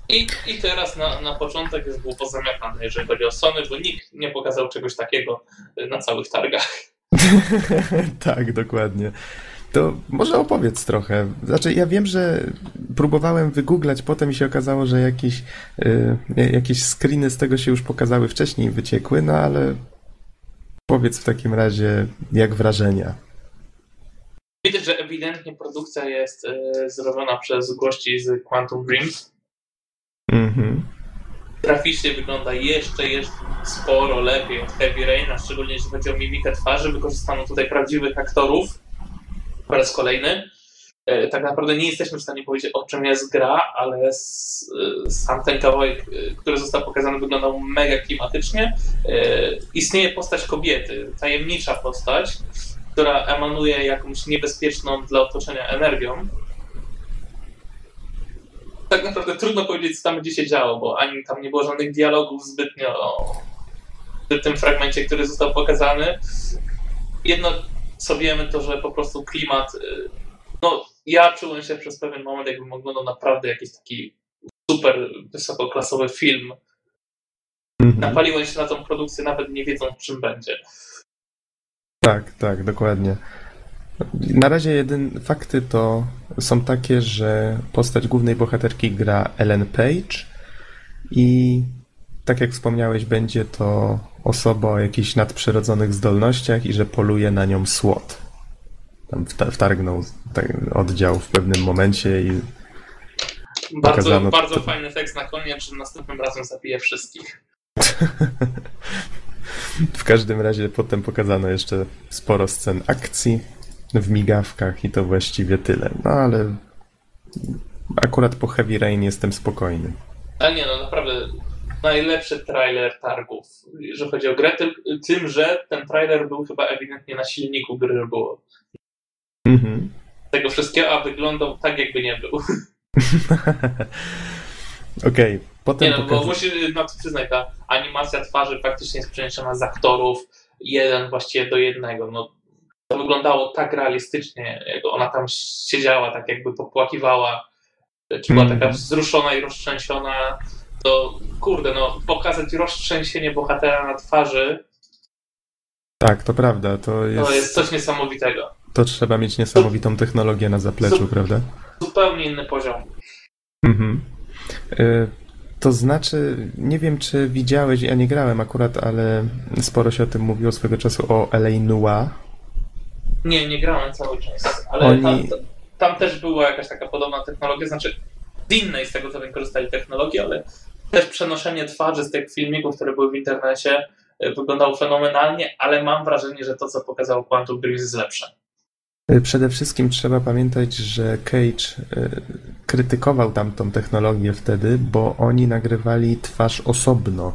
I, I teraz na, na początek już było pozamiatane, jeżeli chodzi o Sony, bo nikt nie pokazał czegoś takiego na całych targach. tak, dokładnie. To może opowiedz trochę. Znaczy, ja wiem, że próbowałem wygooglać, potem mi się okazało, że jakieś, y, jakieś screeny z tego się już pokazały wcześniej, wyciekły, no ale powiedz w takim razie, jak wrażenia. Widać, że ewidentnie produkcja jest e, zrobiona przez gości z Quantum Dreams. Mhm. Graficznie wygląda jeszcze, jeszcze sporo lepiej od Heavy Raina, szczególnie jeśli chodzi o mimikę twarzy. Wykorzystano tutaj prawdziwych aktorów po raz kolejny. E, Tak naprawdę nie jesteśmy w stanie powiedzieć, o czym jest gra, ale s- e, sam ten kawałek, który został pokazany, wyglądał mega klimatycznie. Istnieje postać kobiety, tajemnicza postać, która emanuje jakąś niebezpieczną dla otoczenia energią. Tak naprawdę trudno powiedzieć, co tam będzie się działo, bo ani tam nie było żadnych dialogów zbytnio w tym fragmencie, który został pokazany. Jedno, co wiemy, to że po prostu klimat. y, No, ja czułem się przez pewien moment, jakbym oglądał naprawdę jakiś taki super wysokoklasowy film. Mhm. Napaliłem się na tą produkcję, nawet nie wiedząc, czym będzie. Tak, tak, dokładnie. Na razie jedyn fakty to są takie, że postać głównej bohaterki gra Ellen Page i tak jak wspomniałeś, będzie to osoba o jakichś nadprzyrodzonych zdolnościach i że poluje na nią SWAT. Tam wta- wtargnął tak, oddział w pewnym momencie i Bardzo, Pokazano bardzo fajny tekst na koniec, że następnym razem zabije wszystkich. w każdym razie potem pokazano jeszcze sporo scen akcji w migawkach i to właściwie tyle. No ale Akurat po Heavy Rain jestem spokojny. Ale nie, no naprawdę najlepszy trailer targów, jeżeli chodzi o grę, tym, tym, że ten trailer był chyba ewidentnie na silniku gry, było Mhm. tego wszystkiego, a wyglądał tak, jakby nie był. Okej, potem Nie no, bo pokaz... musisz no, to przyznać, ta animacja twarzy faktycznie jest przeniesiona z aktorów jeden właściwie do jednego. No, to wyglądało tak realistycznie, jak ona tam siedziała, tak jakby popłakiwała, czy była Mhm. taka wzruszona i roztrzęsiona, to kurde, no pokazać roztrzęsienie bohatera na twarzy, Tak, to prawda, to jest, to jest coś niesamowitego. to trzeba mieć niesamowitą technologię na zapleczu, Zup- prawda? Zupełnie inny poziom. Mhm. Y, To znaczy, nie wiem czy widziałeś, ja nie grałem akurat, ale sporo się o tym mówiło swego czasu o L.A. Noir. Nie, nie grałem cały czas, ale Oni- tam, tam też była jakaś taka podobna technologia, znaczy z innej z tego co wykorzystali technologii, ale też przenoszenie twarzy z tych filmików, które były w internecie y, wyglądało fenomenalnie, ale mam wrażenie, że to co pokazał Quantum Breeze jest lepsze. Y, Przede wszystkim trzeba pamiętać, że Cage y, krytykował tamtą technologię wtedy, bo oni nagrywali twarz osobno.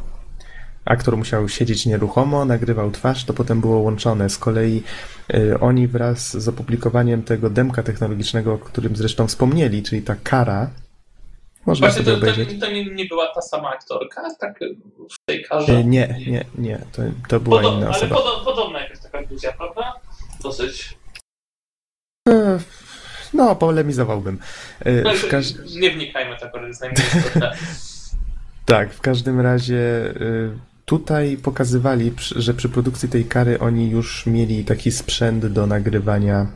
Aktor musiał siedzieć nieruchomo, nagrywał twarz, to potem było łączone. Z kolei y, oni wraz z opublikowaniem tego demka technologicznego, o którym zresztą wspomnieli, czyli ta kara, można Właśnie to, obejrzeć. to nie, nie była ta sama aktorka, tak w tej karze. Nie, nie, nie, to, to była Podo- inna ale osoba. podo- podobna jakaś taka iluzja, prawda? Dosyć. E, No, polemizowałbym. Y, No, każ... Nie wnikajmy tak. Tak, w każdym razie y, tutaj pokazywali, że przy produkcji tej kary oni już mieli taki sprzęt do nagrywania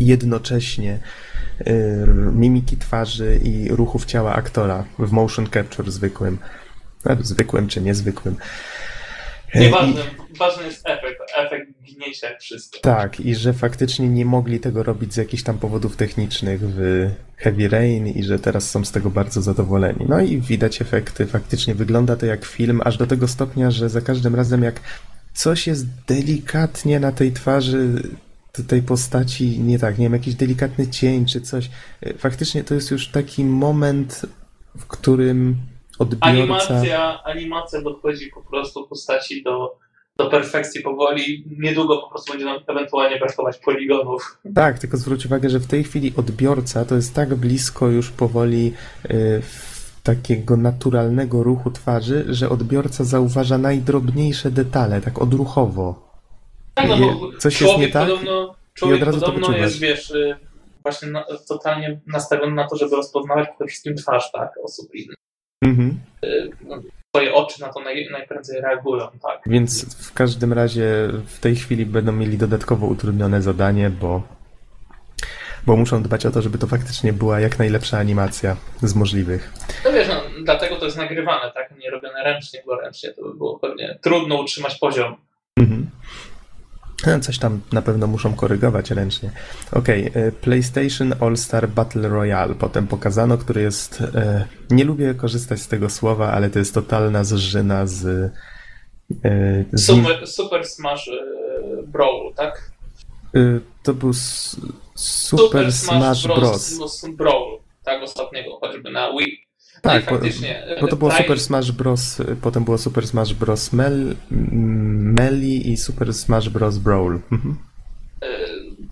jednocześnie y, mimiki twarzy i ruchów ciała aktora w motion capture zwykłym. Zwykłym czy niezwykłym. Nieważne, ważny jest efekt, efekt gnięcia jak wszystko. Tak, i że faktycznie nie mogli tego robić z jakichś tam powodów technicznych w Heavy Rain i że teraz są z tego bardzo zadowoleni. No i widać efekty, faktycznie wygląda to jak film, aż do tego stopnia, że za każdym razem jak coś jest delikatnie na tej twarzy tej postaci, nie tak, nie wiem, jakiś delikatny cień czy coś, y, faktycznie to jest już taki moment, w którym odbiorca... Animacja, animacja dochodzi po prostu postaci do, do perfekcji powoli. Niedługo po prostu będzie nam ewentualnie brakować poligonów. Tak, tylko zwróć uwagę, że w tej chwili odbiorca to jest tak blisko już powoli y, w takiego naturalnego ruchu twarzy, że odbiorca zauważa najdrobniejsze detale, tak odruchowo. Tak, no bo coś jest nie tak podobno, człowiek od razu to podobno wyczuwasz. jest, wiesz, y, właśnie na, totalnie nastawiony na to, żeby rozpoznawać przede wszystkim twarz, tak, osób innych. Mhm. No, Twoje oczy na to naj, najprędzej reagują, tak. Więc w każdym razie w tej chwili będą mieli dodatkowo utrudnione zadanie, bo, bo muszą dbać o to, żeby to faktycznie była jak najlepsza animacja z możliwych. No wiesz, no, dlatego to jest nagrywane, tak, nie robione ręcznie, bo ręcznie to by było pewnie trudno utrzymać poziom. Mhm. Coś tam na pewno muszą korygować ręcznie. Okej, e, PlayStation All-Star Battle Royale potem pokazano, który jest. e, Nie lubię korzystać z tego słowa, ale to jest totalna zżyna z. e, z Super, Super Smash Brawl, tak? to był s- Super Smash Bros. Bros. Brawl, tak, ostatniego, choćby na Wii. Tak, no bo, faktycznie. bo to było Prime- Super Smash Bros. e, Potem było Super Smash Bros. Mel, m, Melee i Super Smash Bros. Brawl. Mhm. y,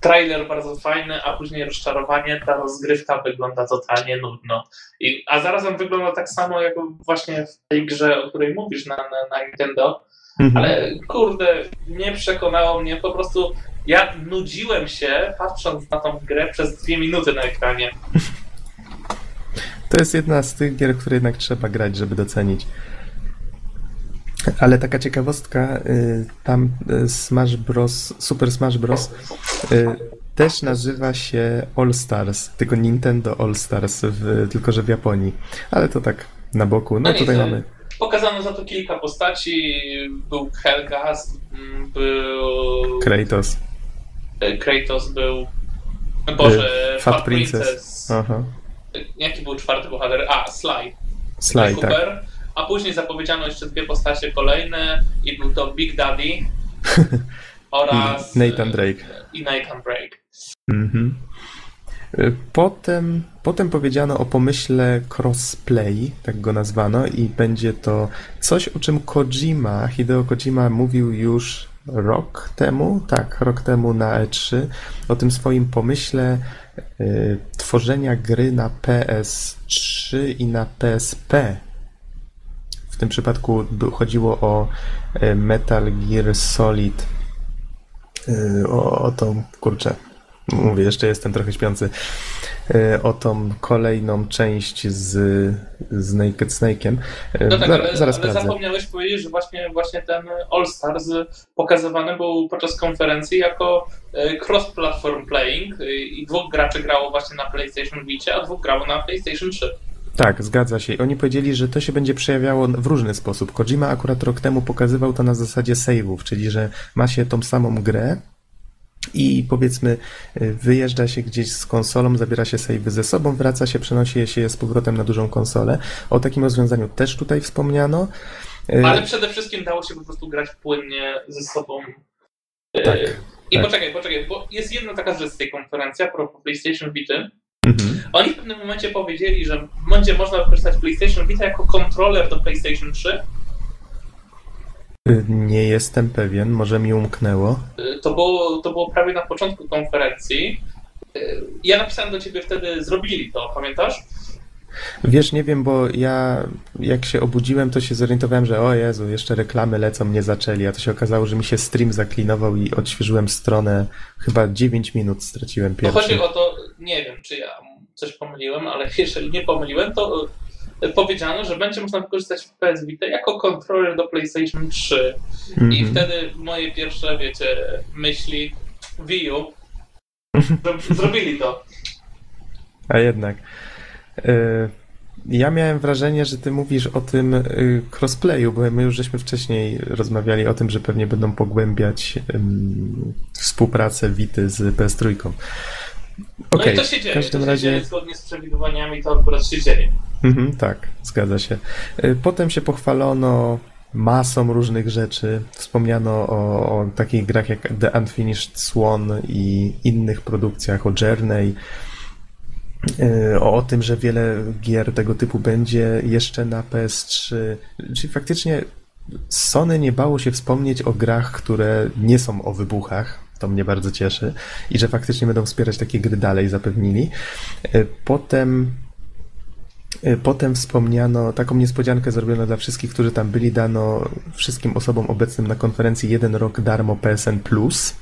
Trailer bardzo fajny, a później rozczarowanie. Ta rozgrywka wygląda totalnie nudno. I, a zarazem wygląda tak samo jak właśnie w tej grze, o której mówisz na, na, na Nintendo. Mhm. Ale kurde, nie przekonało mnie. Po prostu ja nudziłem się patrząc na tą grę przez dwie minuty na ekranie. To jest jedna z tych gier, które jednak trzeba grać, żeby docenić. Ale taka ciekawostka, y, tam y, Smash Bros, Super Smash Bros y, też nazywa się All Stars, tylko Nintendo All Stars, w, tylko że w Japonii. Ale to tak na boku. No No tutaj mamy. Pokazano za to kilka postaci. Był Helgas, m, był Kratos. y, Kratos, był. Boże, Fat Fat, Princess. Princess. Aha. Jaki był czwarty bohater? A, Sly. Sly, tak. Cooper. A później zapowiedziano jeszcze dwie postacie kolejne i był to Big Daddy oraz Nathan Drake. i Nathan Drake. Mhm. Y, Potem, potem powiedziano o pomyśle crossplay, tak go nazwano, i będzie to coś, o czym Kojima, Hideo Kojima mówił już rok temu, tak, rok temu na E3, o tym swoim pomyśle y, tworzenia gry na PS3 i na PSP. W tym przypadku chodziło o y, Metal Gear Solid, y, o, o tą, kurczę, mówię, jeszcze jestem trochę śpiący, y, o tą kolejną część z, z Naked Snake'em. Y, No tak, za- ale, zaraz ale zapomniałeś powiedzieć, że właśnie, właśnie ten All Stars pokazywany był podczas konferencji jako e, cross-platform playing e, i dwóch graczy grało właśnie na PlayStation Vicie, a dwóch grało na PlayStation 3. Tak, zgadza się. Oni powiedzieli, że to się będzie przejawiało w różny sposób. Kojima akurat rok temu pokazywał to na zasadzie save'ów, czyli że ma się tą samą grę i powiedzmy y, wyjeżdża się gdzieś z konsolą, zabiera się save'y ze sobą, wraca się, przenosi się je z powrotem na dużą konsolę. O takim rozwiązaniu też tutaj wspomniano. Y, Ale przede wszystkim dało się po prostu grać płynnie ze sobą. E, Tak, I tak. poczekaj, poczekaj, bo jest jedna taka rzecz z tej konferencji, a propos PlayStation Vita. Mhm. Oni w pewnym momencie powiedzieli, że będzie można wykorzystać PlayStation Vita jako kontroler do PlayStation 3. Nie jestem pewien, może mi umknęło. To było, to było prawie na początku konferencji. Ja napisałem do ciebie wtedy, zrobili to, pamiętasz? Wiesz, nie wiem, bo ja jak się obudziłem, to się zorientowałem, że o Jezu, jeszcze reklamy lecą, nie zaczęli, a to się okazało, że mi się stream zaklinował i odświeżyłem stronę, chyba 9 minut straciłem To pierwszy. chodzi o to, nie wiem, czy ja coś pomyliłem, ale jeżeli nie pomyliłem, to powiedziano, że będzie można wykorzystać PS Vita jako kontroler do PlayStation 3. I Mhm. wtedy moje pierwsze, wiecie, myśli Wii U zro- zrobili to. A jednak. Y, Ja miałem wrażenie, że ty mówisz o tym y, crossplayu, bo my już żeśmy wcześniej rozmawiali o tym, że pewnie będą pogłębiać współpracę Wity z PS3. No i to się dzieje. w każdym to się razie... dzieje zgodnie z przewidywaniami, to akurat się dzieje. Mhm, tak, zgadza się. Y, Potem się pochwalono masą różnych rzeczy. Wspomniano o, o takich grach jak The Unfinished Swan i innych produkcjach, o Journey, y, o, o tym, że wiele gier tego typu będzie jeszcze na PS3. Czyli faktycznie Sony nie bało się wspomnieć o grach, które nie są o wybuchach. To mnie bardzo cieszy. I że faktycznie będą wspierać takie gry dalej, zapewnili. Y, Potem Y, Potem wspomniano, taką niespodziankę zrobiono dla wszystkich, którzy tam byli, dano wszystkim osobom obecnym na konferencji jeden rok darmo PSN Plus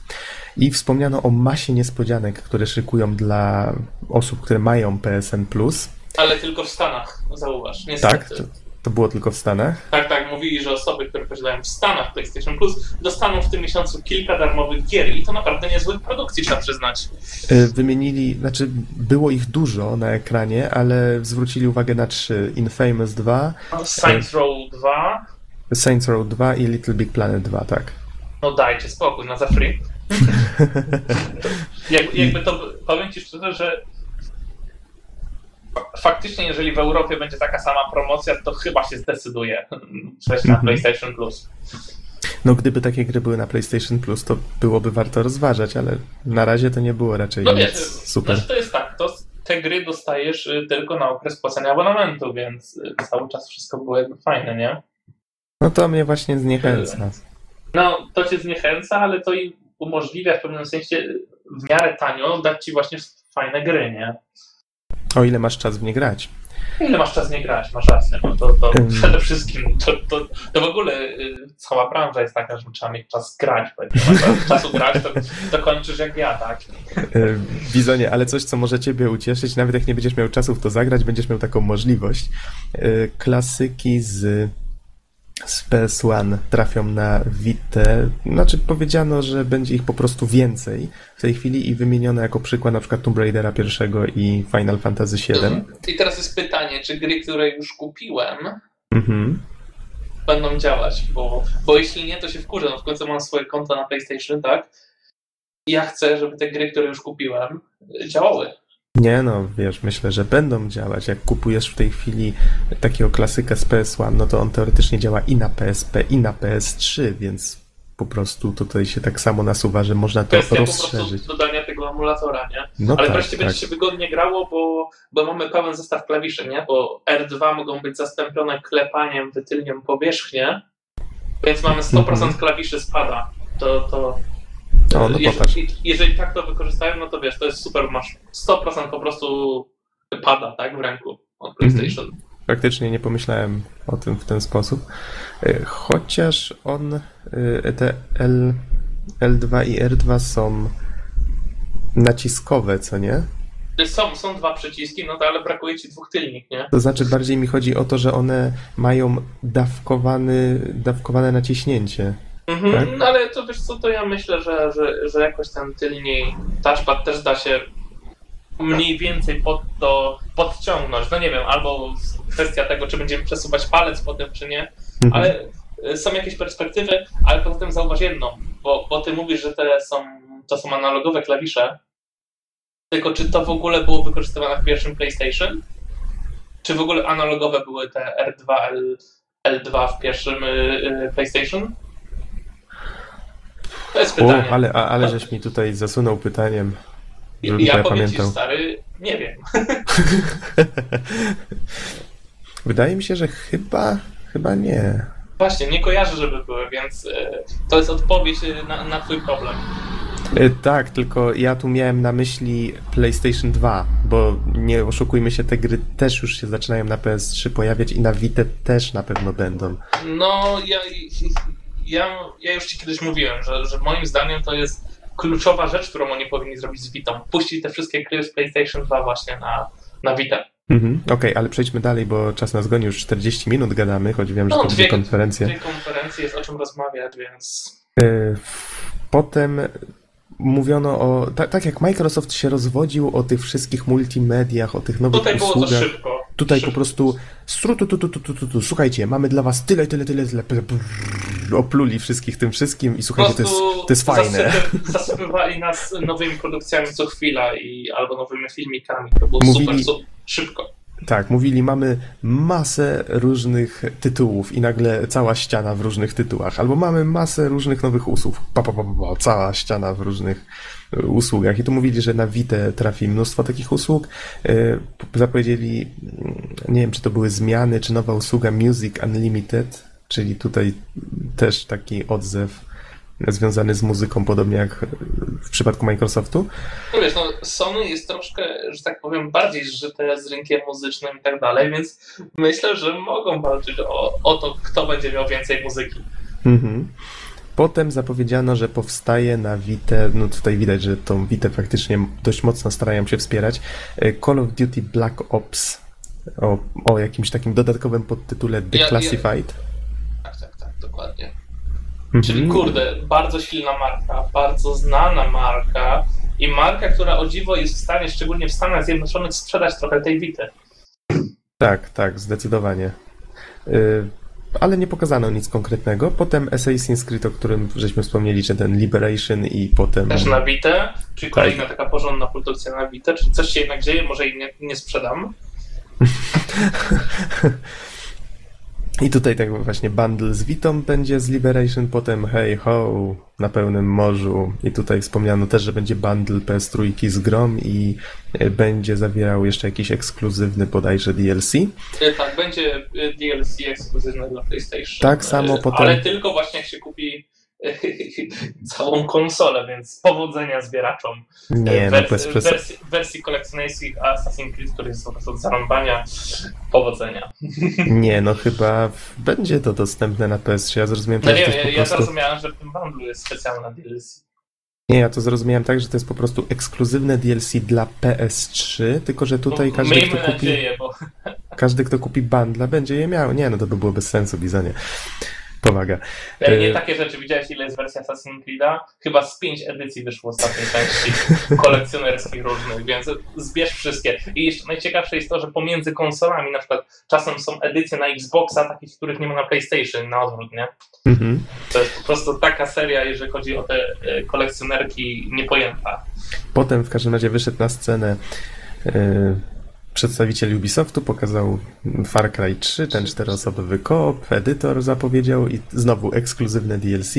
i wspomniano o masie niespodzianek, które szykują dla osób, które mają PSN Plus. Ale tylko w Stanach, zauważ. Niestety. Tak, to, to było tylko w Stanach. Tak, tak, mówili, że osoby, które posiadają w Stanach PlayStation Plus, dostaną w tym miesiącu kilka darmowych gier i to naprawdę niezłych produkcji, trzeba przyznać. Y, Wymienili, znaczy było ich dużo na ekranie, ale zwrócili uwagę na trzy. Infamous 2, Saints Row 2, Saints Row 2 i Little Big Planet 2, tak. no dajcie spokój, na za free. Jak, jakby to, powiem Ci szczerze, że faktycznie jeżeli w Europie będzie taka sama promocja, to chyba się zdecyduje przejść na Mhm. PlayStation Plus. No, gdyby takie gry były na PlayStation Plus, to byłoby warto rozważać, ale na razie to nie było raczej No wiesz, super. Znaczy to jest tak, to te gry dostajesz y, tylko na okres płacenia abonamentu, więc y, cały czas wszystko było jakby fajne, nie? No to mnie właśnie zniechęca. No, to cię zniechęca, ale to i umożliwia w pewnym sensie w miarę tanio dać ci właśnie fajne gry, nie? O ile masz czas w nie grać. Ile masz czas nie grać, masz rację. No to, to Ym. przede wszystkim to, to, to w ogóle y, cała branża jest taka, że trzeba mieć czas grać, bo jak czasu grać, to, to kończysz jak ja, tak? Bizonie, ale coś, co może ciebie ucieszyć, nawet jak nie będziesz miał czasu w to zagrać, będziesz miał taką możliwość. Yy, Klasyki z, z PS1 trafią na Vita. Znaczy powiedziano, że będzie ich po prostu więcej w tej chwili i wymieniono jako przykład na przykład Tomb Raidera pierwszego i Final Fantasy VII. I teraz jest pytanie, czy gry, które już kupiłem, Mhm. będą działać, bo, bo jeśli nie, to się wkurzę. No w końcu mam swoje konto na PlayStation, tak? I ja chcę, żeby te gry, które już kupiłem, działały. Nie no, wiesz, myślę, że będą działać. Jak kupujesz w tej chwili takiego klasyka z PS1, no to on teoretycznie działa i na PSP, i na PS3, więc po prostu tutaj się tak samo nasuwa, że można to Kwestia po rozszerzyć. prostu dodania tego emulatora, nie? No Ale tak, wreszcie tak. będzie się wygodnie grało, bo, bo mamy pełen zestaw klawiszy, nie? Bo R2 mogą być zastąpione klepaniem w tylnią powierzchnię, więc mamy 100% Mhm. klawiszy spada. To, to O, no popatrz. jeżeli, jeżeli tak to wykorzystają, no to wiesz, to jest super, masz 100% po prostu pada, tak, w ręku od Mhm. PlayStation. Faktycznie nie pomyślałem o tym w ten sposób. E, Chociaż on, e, te L, L2 i R2 są naciskowe, co nie? Są, są dwa przyciski, no to ale brakuje ci dwóch tylnik, nie? To znaczy bardziej mi chodzi o to, że one mają dawkowany, dawkowane naciśnięcie. Mhm, Tak? no ale to wiesz co, to ja myślę, że, że, że jakoś ten tylniej touchpad też da się mniej więcej pod to podciągnąć. No nie wiem, albo kwestia tego, czy będziemy przesuwać palec po tym, czy nie, Mhm. ale y, są jakieś perspektywy, ale poza tym zauważ jedną, bo, bo ty mówisz, że te są, to są analogowe klawisze, tylko czy to w ogóle było wykorzystywane w pierwszym PlayStation? Czy w ogóle analogowe były te R2, L, L2 w pierwszym y, y, PlayStation? To jest O, pytanie. ale, a- ale żeś mi tutaj zasunął pytaniem, żebym ja ja powiem ci, pamiętał. stary, nie wiem. Wydaje mi się, że chyba, chyba nie. Właśnie, nie kojarzę, żeby były, więc y, to jest odpowiedź y, na, na twój problem. E, Tak, tylko ja tu miałem na myśli PlayStation 2, bo nie oszukujmy się, te gry też już się zaczynają na PS3 pojawiać i na Vita też na pewno będą. No, ja, ja, ja już ci kiedyś mówiłem, że, że moim zdaniem to jest kluczowa rzecz, którą oni powinni zrobić z Vitą. Puścić te wszystkie gry z PlayStation 2 właśnie na, na Vita. Mhm. Okej, ale przejdźmy dalej, bo czas nas goni, już 40 minut gadamy, choć wiem, że No, to dwie, dwie konferencje. dwie konferencje, jest o czym rozmawiać, więc... E, Potem mówiono o, tak, tak jak Microsoft się rozwodził o tych wszystkich multimediach, o tych nowych Tutaj było to usługach. szybko. Tutaj po prostu stru, tu, tu, tu, tu, tu, tu, tu. słuchajcie, mamy dla was tyle, tyle, tyle, tyle brrr, opluli wszystkich tym wszystkim i słuchajcie, to jest, to jest fajne. zasypy- Zasypywali nas nowymi produkcjami co chwila i albo nowymi filmikami. To było Mówili- super, szybko. Tak, mówili, mamy masę różnych tytułów i nagle cała ściana w różnych tytułach, albo mamy masę różnych nowych usług, pa, pa, pa, pa, pa, cała ściana w różnych usługach. I tu mówili, że na Vita trafi mnóstwo takich usług. E, Zapowiedzieli, mm, nie wiem, czy to były zmiany, czy nowa usługa Music Unlimited, czyli tutaj też taki odzew związany z muzyką, podobnie jak w przypadku Microsoftu. No wiesz, no, Sony jest troszkę, że tak powiem, bardziej zżyte z rynkiem muzycznym i tak dalej, więc myślę, że mogą walczyć o, o to, kto będzie miał więcej muzyki. Mhm. Potem zapowiedziano, że powstaje na Vita, no tutaj widać, że tą Vita faktycznie dość mocno starają się wspierać, e, Call of Duty Black Ops o, o jakimś takim dodatkowym podtytule Ja- ja- Declassified. Tak, tak, tak, dokładnie. Mhm. Czyli kurde, bardzo silna marka, bardzo znana marka i marka, która o dziwo jest w stanie, szczególnie w Stanach Zjednoczonych, sprzedać trochę tej Vity. Tak, tak, zdecydowanie. Y, Ale nie pokazano nic konkretnego. Potem Assassin's Creed, o którym żeśmy wspomnieli, czy ten Liberation i potem... Też na Vita, czyli Tak. kolejna taka porządna produkcja na Vita, czyli coś się jednak dzieje, może jej nie, nie sprzedam. I tutaj tak właśnie bundle z Vitą będzie z Liberation, potem Hey Ho na pełnym morzu i tutaj wspomniano też, że będzie bundle PS3 z Grom i e, będzie zawierał jeszcze jakiś ekskluzywny bodajże DLC. Y, Tak, będzie y, DLC ekskluzywne dla PlayStation. Tak samo potem- Ale tylko właśnie jak się kupi całą konsolę, więc powodzenia zbieraczom. Nie, no Wers- bez przesady. wersji, wersji kolekcjonerskich Assassin's Creed, który jest po prostu od zarąbania, powodzenia. Nie, no chyba będzie to dostępne na PS3. Ja zrozumiałem No tak, że nie, to jest ja, po ja prostu... zrozumiałem, że w tym bundlu jest specjalna DLC. Nie, ja to zrozumiałem tak, że to jest po prostu ekskluzywne DLC dla PS3, tylko że tutaj No, każdy, Miejmy kto kupi, nadzieję, bo każdy, kto kupi bundla, będzie je miał. Nie, no to by było bez sensu, Bizonie. Powaga. Ja nie Y- takie rzeczy. Widziałeś, ile jest wersji Assassin's Creed'a? Chyba z pięć edycji wyszło ostatniej części kolekcjonerskich różnych, więc zbierz wszystkie. I jeszcze najciekawsze jest to, że pomiędzy konsolami, na przykład czasem są edycje na Xboxa, takich, których nie ma na PlayStation, na odwrót, nie? Mhm. To jest po prostu taka seria, jeżeli chodzi o te e, kolekcjonerki niepojęta. Potem w każdym razie wyszedł na scenę e, przedstawiciel Ubisoftu, pokazał Far Cry 3, ten czteroosobowy koop, edytor zapowiedział i znowu ekskluzywne DLC.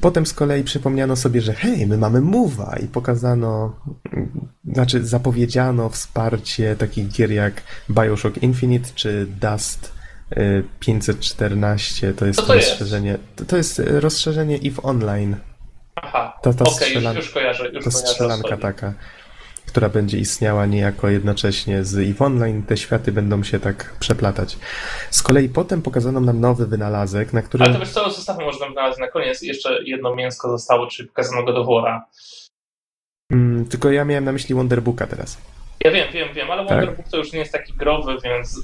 Potem z kolei przypomniano sobie, że hej, my mamy Move'a i pokazano, znaczy zapowiedziano wsparcie takich gier jak Bioshock Infinite czy Dust y, 514. To jest to jest? rozszerzenie. To, to jest rozszerzenie EVE Online. Aha, Ta, ta okej, strzelan- już, już kojarzę. Już To strzelanka taka, która będzie istniała niejako jednocześnie z EVE Online. Te światy będą się tak przeplatać. Z kolei potem pokazano nam nowy wynalazek, na którym... Ale to wiesz co, zostawmy może tam na koniec. Jeszcze jedno mięsko zostało, czyli pokazano God of War'a. Mm, tylko ja miałem na myśli Wonderbooka teraz. Ja wiem, wiem, wiem, ale Tak. Wonderbook to już nie jest taki growy, więc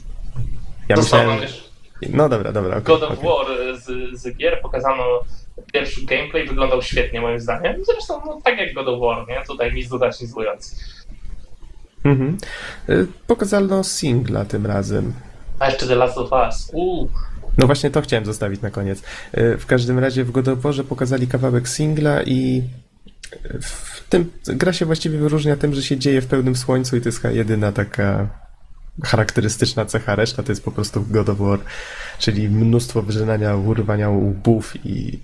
Ja myślałem... No dobra, dobra, okej. God of okej. War z, z gier. Pokazano pierwszy gameplay, wyglądał świetnie moim zdaniem. Zresztą no, tak jak God of War, nie? Tutaj nic dodać, nic ując. Mhm. Y, Pokazano singla tym razem. A jeszcze The Last of Us. Uuu, No właśnie to chciałem zostawić na koniec. Y, W każdym razie w God of Warze pokazali kawałek singla i w tym gra się właściwie wyróżnia tym, że się dzieje w pełnym słońcu i to jest jedyna taka charakterystyczna cecha. Reszta to jest po prostu God of War, czyli mnóstwo wyrzynania, urwania łbów i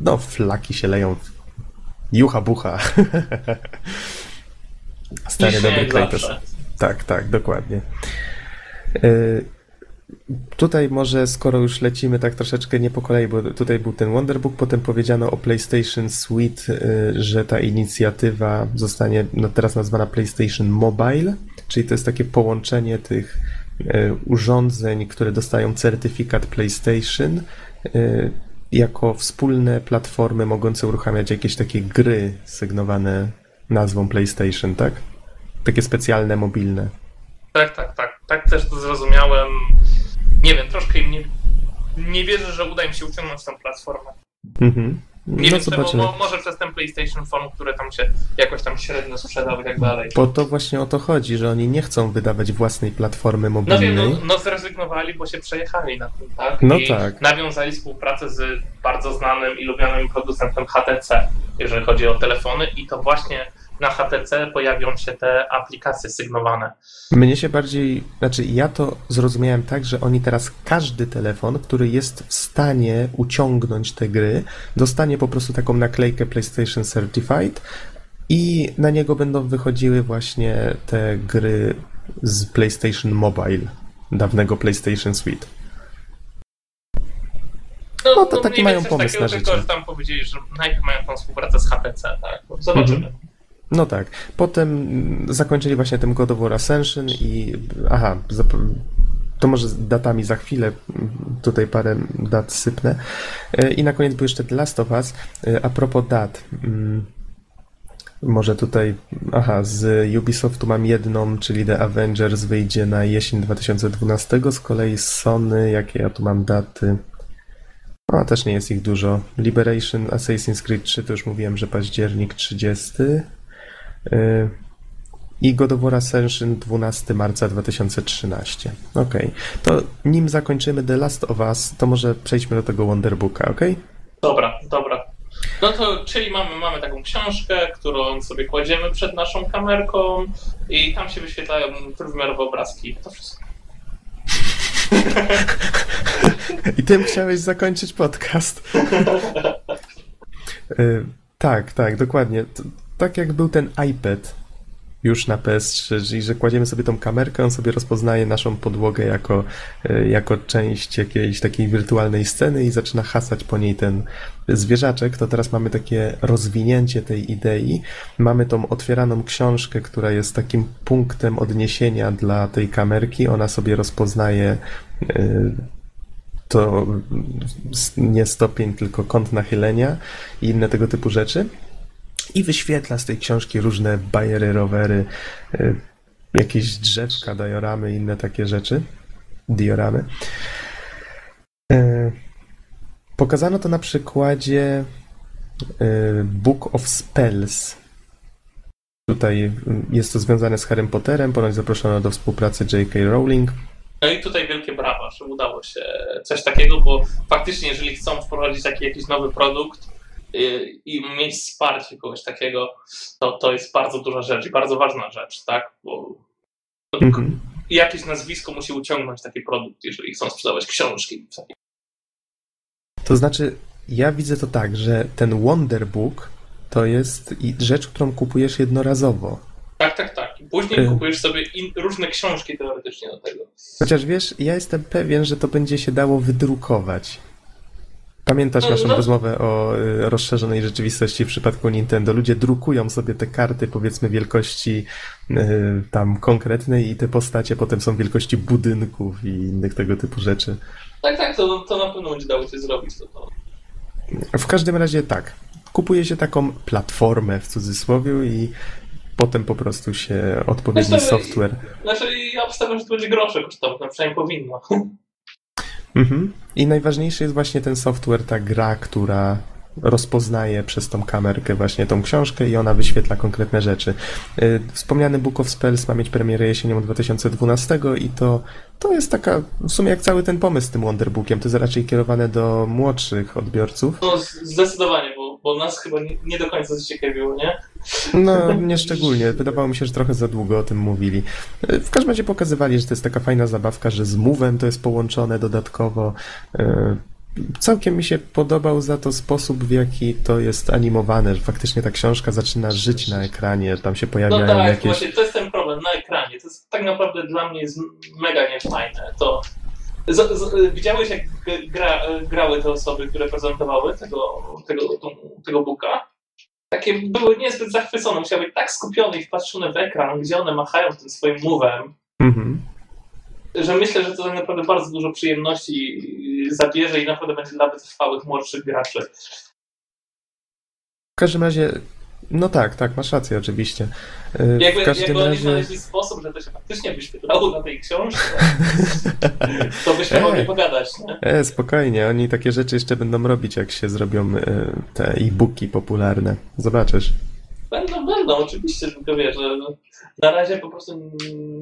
no flaki się leją. Jucha bucha. Stary dobry Kratos. Tak, tak, dokładnie. Y, Tutaj może, skoro już lecimy tak troszeczkę nie po kolei, bo tutaj był ten Wonderbook, potem powiedziano o PlayStation Suite, y, że ta inicjatywa zostanie no teraz nazwana PlayStation Mobile, czyli to jest takie połączenie tych y, urządzeń, które dostają certyfikat PlayStation y, jako wspólne platformy mogące uruchamiać jakieś takie gry sygnowane nazwą PlayStation, tak? Takie specjalne, mobilne. Tak, tak, tak. Tak też to zrozumiałem. Nie wiem, troszkę im nie, nie wierzę, że uda im się uciągnąć tą platformę. Mhm. Nie no wiem, czemu, mo, może przez ten PlayStation Phone, które tam się jakoś tam średnio sprzedał i tak dalej. Bo to właśnie o to chodzi, że oni nie chcą wydawać własnej platformy No wiem, mobilnej. no, no zrezygnowali, bo się przejechali na tym, tak? No I tak. nawiązali współpracę z bardzo znanym i lubianym producentem HTC, jeżeli chodzi o telefony i to właśnie na HTC pojawią się te aplikacje sygnowane. Mnie się bardziej, znaczy ja to zrozumiałem tak, że oni teraz każdy telefon, który jest w stanie uciągnąć te gry, dostanie po prostu taką naklejkę PlayStation Certified i na niego będą wychodziły właśnie te gry z PlayStation Mobile, dawnego PlayStation Suite. No to taki mniej mają pomysł takiego, na tylko, życie. że tam powiedzieli, że najpierw mają tą współpracę z HTC, tak? No, Zobaczymy. Mhm. No tak. Potem zakończyli właśnie tym God of War Ascension i aha, to może z datami za chwilę, mm, tutaj parę dat sypnę. E, I na koniec był jeszcze The Last of Us. E, A propos dat, mm, może tutaj, aha, z Ubisoftu mam jedną, czyli The Avengers wyjdzie na jesień 2012, z kolei z Sony, jakie ja tu mam daty? A, też nie jest ich dużo. Liberation, Assassin's Creed 3, to już mówiłem, że październik 30. Yy, I God of War Ascension 12 marca 2013. Okej. To nim zakończymy The Last of Us, to może przejdźmy do tego Wonderbooka, okej? Dobra, dobra. No to, czyli mamy, mamy taką książkę, którą sobie kładziemy przed naszą kamerką i tam się wyświetlają trójwymiarowe obrazki. To wszystko. I tym chciałeś zakończyć podcast. Yy, tak, tak, dokładnie. Tak jak był ten iPad już na PS3, czyli że kładziemy sobie tą kamerkę, on sobie rozpoznaje naszą podłogę jako, yy, jako część jakiejś takiej wirtualnej sceny i zaczyna hasać po niej ten zwierzaczek, to teraz mamy takie rozwinięcie tej idei. Mamy tą otwieraną książkę, która jest takim punktem odniesienia dla tej kamerki. Ona sobie rozpoznaje yy, to nie stopień, tylko kąt nachylenia i inne tego typu rzeczy. I wyświetla z tej książki różne bajery, rowery, y, jakieś drzewka, dioramy, inne takie rzeczy. Dioramy. Y, Pokazano to na przykładzie y, Book of Spells. Tutaj jest to związane z Harrym Potterem, ponoć zaproszono do współpracy J.K. Rowling. No i tutaj wielkie brawa, że udało się coś takiego, bo faktycznie jeżeli chcą wprowadzić taki jakiś nowy produkt i mieć wsparcie kogoś takiego, to, to jest bardzo duża rzecz i bardzo ważna rzecz, tak? Bo Mhm. jakieś nazwisko musi uciągnąć taki produkt, jeżeli chcą sprzedawać książki. To znaczy, ja widzę to tak, że ten Wonderbook to jest rzecz, którą kupujesz jednorazowo. Tak, tak, tak. Później Y. kupujesz sobie in, różne książki teoretycznie do tego. Chociaż wiesz, ja jestem pewien, że to będzie się dało wydrukować. Pamiętasz No, naszą no. rozmowę o y, rozszerzonej rzeczywistości w przypadku Nintendo? Ludzie drukują sobie te karty, powiedzmy, wielkości y, tam konkretnej i te postacie potem są wielkości budynków i innych tego typu rzeczy. Tak, tak, to, to na pewno będzie dało się zrobić. To, to. W każdym razie tak. Kupuje się taką platformę w cudzysłowie i potem po prostu się odpowiedni Zresztą- software. Znaczy, ja obstawiam, że to będzie grosze kosztować, no przynajmniej powinno. Mhm. I najważniejszy jest właśnie ten software, ta gra, która rozpoznaje przez tą kamerkę właśnie tą książkę i ona wyświetla konkretne rzeczy. Y, Wspomniany Book of Spells ma mieć premierę jesienią 2012 i to, to jest taka, w sumie jak cały ten pomysł z tym Wonderbookiem, to jest raczej kierowane do młodszych odbiorców. No, zdecydowanie, bo, bo nas chyba nie, nie do końca zaciekawiło, nie? No, nie szczególnie. Wydawało mi się, że trochę za długo o tym mówili. W każdym razie pokazywali, że to jest taka fajna zabawka, że z Move'em to jest połączone dodatkowo. Y, Całkiem mi się podobał za to sposób, w jaki to jest animowane, że faktycznie ta książka zaczyna żyć na ekranie, tam się No pojawiają tak, jakieś... właśnie, to jest ten problem na ekranie. To jest tak naprawdę dla mnie jest mega niefajne. To z, z, widziałeś, jak gra, grały te osoby, które prezentowały tego, tego, tą, tego booka? Takie były niezbyt zachwycone, musiały być tak skupione i wpatrzone w ekran, gdzie one machają tym swoim move'em, Mhm. że myślę, że to tak naprawdę bardzo dużo przyjemności zabierze i naprawdę będzie dla wytrwałych młodszych graczy. W każdym razie, no tak, tak, masz rację oczywiście. Jakby, W każdym jakby oni razie... znaleźli sposób, że to się faktycznie wyświetlało na tej książce, to byśmy Ej. mogli pogadać, nie? E, spokojnie, oni takie rzeczy jeszcze będą robić, jak się zrobią y, te e-booki popularne. Zobaczysz. Będą, będą, oczywiście, tylko wiesz, że na razie po prostu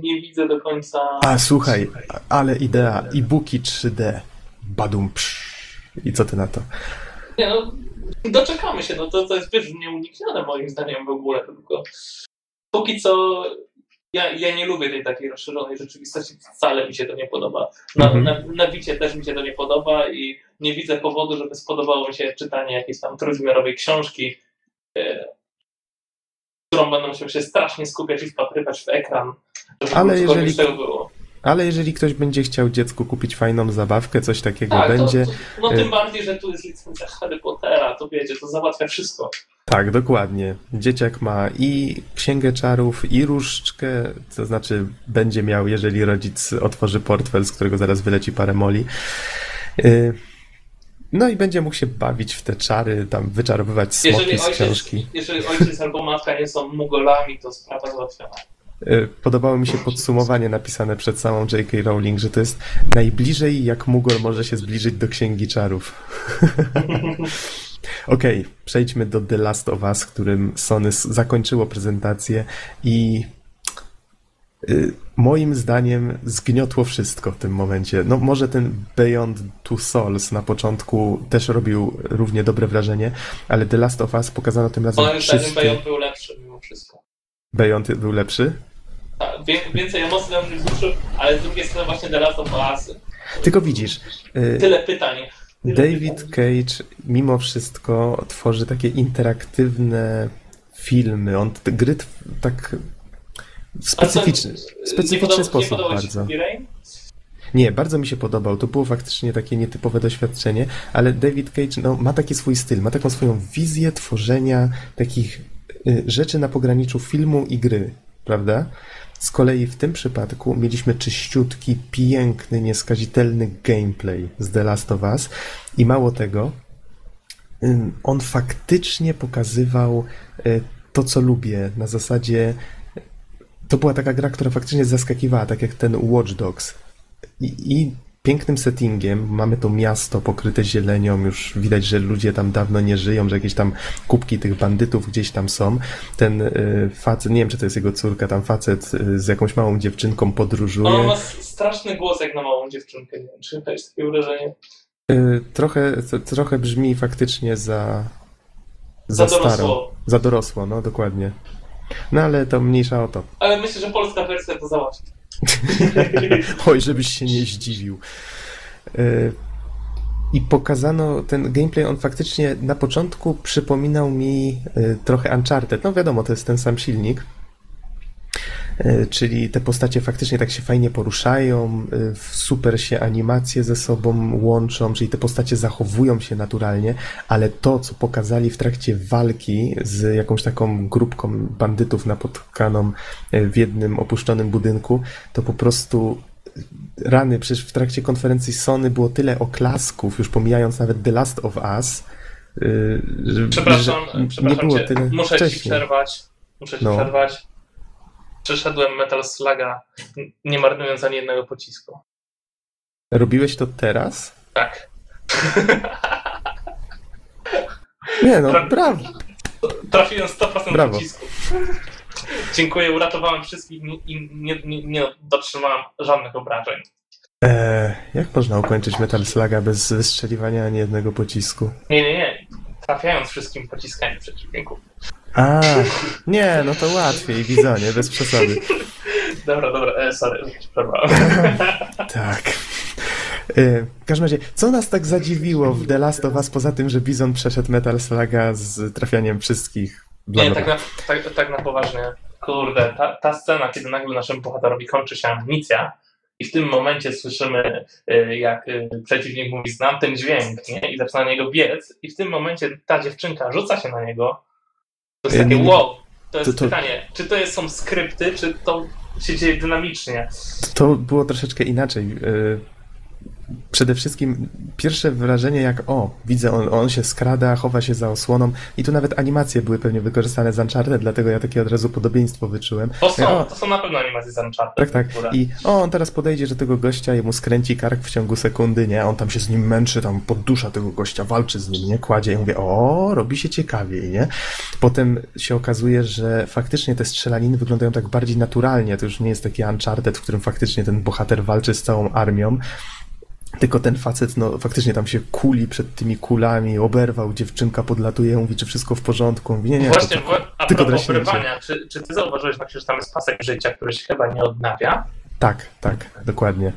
nie widzę do końca... A słuchaj, ale idea, e-booki 3D. Badum psz. I co ty na to? Nie no, doczekamy się, no to, to jest, wiesz, nieuniknione moim zdaniem w ogóle, tylko póki co ja, ja nie lubię tej takiej rozszerzonej rzeczywistości, wcale mi się to nie podoba. Na, Mhm. na, na Wicie też mi się to nie podoba i nie widzę powodu, żeby spodobało mi się czytanie jakiejś tam trójwymiarowej książki, e, którą będę musiał się strasznie skupiać i wpatrywać w ekran, żeby Ale jeżeli- tego było. Ale jeżeli ktoś będzie chciał dziecku kupić fajną zabawkę, coś takiego Tak, będzie. to, to, no e- tym bardziej, że tu jest licencja Harry Pottera, to wiecie, to załatwia wszystko. Tak, dokładnie. Dzieciak ma i księgę czarów, i różdżkę, to znaczy będzie miał, jeżeli rodzic otworzy portfel, z którego zaraz wyleci parę moli. Y, No i będzie mógł się bawić w te czary, tam wyczarowywać smoki Jeżeli z ojciec, książki. jeżeli ojciec albo matka nie są mugolami, to sprawa załatwiona. Y, Podobało mi się podsumowanie napisane przed samą J.K. Rowling, że to jest najbliżej jak Mugol może się zbliżyć do Księgi Czarów. Okej, przejdźmy do The Last of Us, którym Sony zakończyło prezentację i y, moim zdaniem zgniotło wszystko w tym momencie. No może ten Beyond Two Souls na początku też robił równie dobre wrażenie, ale The Last of Us pokazano tym razem Moim zdaniem wszystkie... Beyond był lepszy. Beyond był lepszy? Tak, więcej emocji nam wzruszył, ale z drugiej strony właśnie The Last of Us. Tylko widzisz, y, Tyle pytań. Tyle David pytań. Cage mimo wszystko tworzy takie interaktywne filmy. On gry tak w specyficzny, nie specyficzny Nie sposób się bardzo. Nie, bardzo mi się podobał. To było faktycznie takie nietypowe doświadczenie, ale David Cage no, ma taki swój styl, ma taką swoją wizję tworzenia takich rzeczy na pograniczu filmu i gry, prawda? Z kolei w tym przypadku mieliśmy czyściutki, piękny, nieskazitelny gameplay z The Last of Us i mało tego, on faktycznie pokazywał y, to, co lubię, na zasadzie to była taka gra, która faktycznie zaskakiwała, tak jak ten Watch Dogs. I, i pięknym settingiem, mamy to miasto pokryte zielenią, już widać, że ludzie tam dawno nie żyją, że jakieś tam kubki tych bandytów gdzieś tam są. Ten y, facet, nie wiem, czy to jest jego córka, tam facet y, z jakąś małą dziewczynką podróżuje. On ma s- straszny głos jak na małą dziewczynkę. Nie wiem, czy jest takie wrażenie. Y, trochę, to, trochę brzmi faktycznie za, Za za, dorosło. staro. Za dorosło, no dokładnie. No ale to mniejsza o to. Ale myślę, że polska wersja to załatwi. Oj, żebyś się nie zdziwił. Y, I pokazano ten gameplay, on faktycznie na początku przypominał mi y, trochę Uncharted. No wiadomo, to jest ten sam silnik. Y, Czyli te postacie faktycznie tak się fajnie poruszają, y, super się animacje ze sobą łączą, czyli te postacie zachowują się naturalnie, ale to, co pokazali w trakcie walki z jakąś taką grupką bandytów napotkaną y, w jednym opuszczonym budynku, to po prostu rany, przecież w trakcie konferencji Sony było tyle oklasków, już pomijając nawet The Last of Us, że, Przepraszam, że nie przepraszam było cię. tyle Muszę ci wcześniej. przerwać. Muszę ci No. przerwać. Przeszedłem Metal Sluga, n- nie marnując ani jednego pocisku. Robiłeś to teraz? Tak. Nie no, brawo. Trafiłem 100% Brawo. pocisków. Dziękuję, uratowałem wszystkich i nie, nie, nie dotrzymałem żadnych obrażeń. Eee, jak można ukończyć Metal Sluga bez wystrzeliwania ani jednego pocisku? Nie, nie, nie. Trafiając wszystkimi pociskami przeciwników. A, nie, no to łatwiej, Bizonie, bez przesady. Dobra, dobra, e, sorry, przerwałem. Tak. Yy, W każdym razie, co nas tak zadziwiło w The Last of Us, poza tym, że Bizon przeszedł Metal Sluga z trafianiem wszystkich bla, Nie, bla, tak na, tak, tak na poważnie. Kurde, ta, ta scena, kiedy nagle naszemu bohaterowi kończy się amunicja i w tym momencie słyszymy, y, jak y, przeciwnik mówi, znam ten dźwięk, nie? I zaczyna na niego biec i w tym momencie ta dziewczynka rzuca się na niego. To jest takie wow. To jest to- to- pytanie, czy to jest, są skrypty, czy to się dzieje dynamicznie? To było troszeczkę inaczej. Przede wszystkim pierwsze wrażenie jak o, widzę, on, on się skrada, chowa się za osłoną i tu nawet animacje były pewnie wykorzystane z Uncharted, dlatego ja takie od razu podobieństwo wyczułem. To są, O. to są na pewno animacje z Uncharted. Tak, tak. I o, on teraz podejdzie do tego gościa i mu skręci kark w ciągu sekundy, nie? On tam się z nim męczy, tam poddusza tego gościa, walczy z nim, nie? Kładzie i mówię, o, robi się ciekawiej, nie? Potem się okazuje, że faktycznie te strzelaniny wyglądają tak bardziej naturalnie. To już nie jest taki Uncharted, w którym faktycznie ten bohater walczy z całą armią. Tylko ten facet, no faktycznie tam się kuli przed tymi kulami, oberwał, dziewczynka podlatuje, mówi, czy wszystko w porządku. Mówi, nie, nie, Właśnie, to, a tylko obrywania, czy, czy ty zauważyłeś, przykład, że tam jest pasek życia, który się chyba nie odnawia? Tak, tak, dokładnie.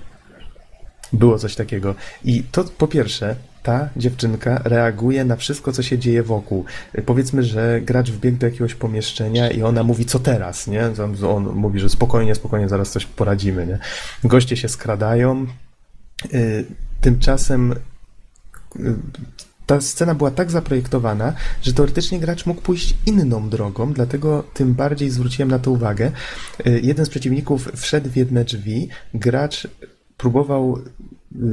Było coś takiego. I to po pierwsze, ta dziewczynka reaguje na wszystko, co się dzieje wokół. Powiedzmy, że gracz wbiegł do jakiegoś pomieszczenia i ona mówi, co teraz, nie? On mówi, że spokojnie, spokojnie, zaraz coś poradzimy, nie? Goście się skradają. Y, Tymczasem y, ta scena była tak zaprojektowana, że teoretycznie gracz mógł pójść inną drogą, dlatego tym bardziej zwróciłem na to uwagę. Y, Jeden z przeciwników wszedł w jedne drzwi, gracz próbował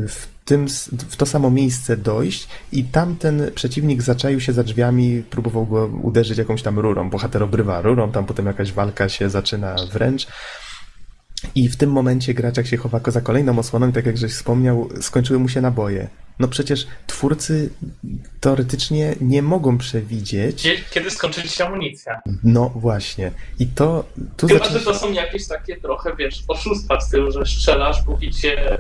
w, tym, w to samo miejsce dojść i tamten przeciwnik zaczaił się za drzwiami, próbował go uderzyć jakąś tam rurą. Bohater obrywa rurą, tam potem jakaś walka się zaczyna wręcz. I w tym momencie gracz, jak się chowa za kolejną osłoną, tak jak żeś wspomniał, skończyły mu się naboje. No przecież twórcy teoretycznie nie mogą przewidzieć. Kie- Kiedy skończy ci się amunicja? No właśnie. I to tu Chyba, zaczyna że to są jakieś takie trochę, wiesz, oszustwa w stylu, że strzelasz, póki cię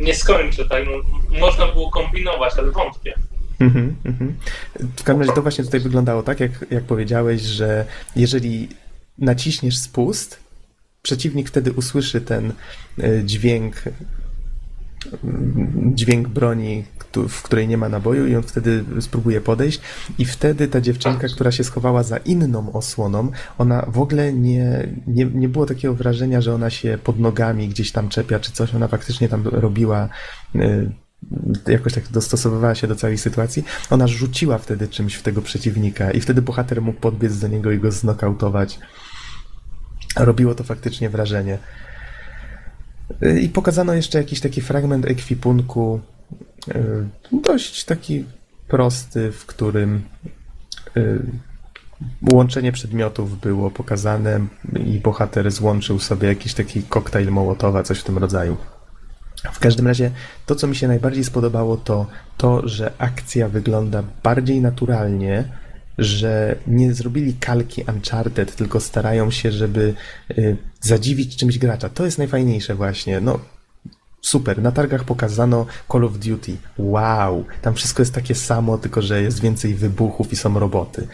nie skończy, tak? No, Można było kombinować, ale wątpię. Mhm, mhm. W każdym razie to właśnie tutaj wyglądało tak, jak, jak powiedziałeś, że jeżeli naciśniesz spust, przeciwnik wtedy usłyszy ten e, dźwięk mm, dźwięk broni, w której nie ma naboju i on wtedy spróbuje podejść. I wtedy ta dziewczynka, która się schowała za inną osłoną, ona w ogóle nie, nie, nie było takiego wrażenia, że ona się pod nogami gdzieś tam czepia czy coś, ona faktycznie tam robiła y, jakoś tak dostosowywała się do całej sytuacji, ona rzuciła wtedy czymś w tego przeciwnika i wtedy bohater mógł podbiec do niego i go znokautować. Robiło to faktycznie wrażenie. I pokazano jeszcze jakiś taki fragment ekwipunku, y, dość taki prosty, w którym y, łączenie przedmiotów było pokazane i bohater złączył sobie jakiś taki koktajl Mołotowa, coś w tym rodzaju. W każdym razie to, co mi się najbardziej spodobało, to to, że akcja wygląda bardziej naturalnie, że nie zrobili kalki Uncharted, tylko starają się, żeby y, zadziwić czymś gracza. To jest najfajniejsze właśnie. No, super. Na targach pokazano Call of Duty. Wow. Tam wszystko jest takie samo, tylko że jest więcej wybuchów i są roboty.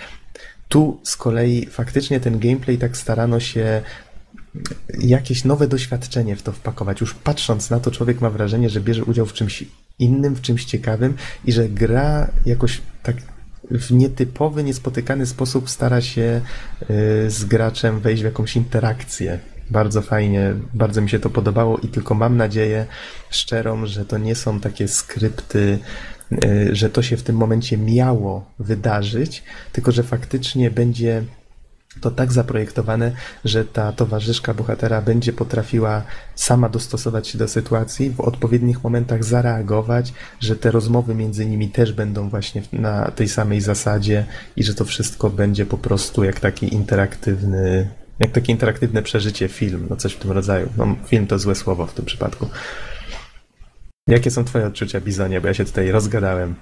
Tu z kolei faktycznie ten gameplay tak starano się jakieś nowe doświadczenie w to wpakować. Już patrząc na to, człowiek ma wrażenie, że bierze udział w czymś innym, w czymś ciekawym i że gra jakoś tak w nietypowy, niespotykany sposób stara się y, z graczem wejść w jakąś interakcję. Bardzo fajnie, bardzo mi się to podobało i tylko mam nadzieję szczerą, że to nie są takie skrypty, y, że to się w tym momencie miało wydarzyć, tylko że faktycznie będzie to tak zaprojektowane, że ta towarzyszka bohatera będzie potrafiła sama dostosować się do sytuacji, w odpowiednich momentach zareagować, że te rozmowy między nimi też będą właśnie na tej samej zasadzie i że to wszystko będzie po prostu jak taki interaktywny, jak takie interaktywne przeżycie film, no coś w tym rodzaju. No, film to złe słowo w tym przypadku. Jakie są twoje odczucia, Bizonie? Bo ja się tutaj rozgadałem.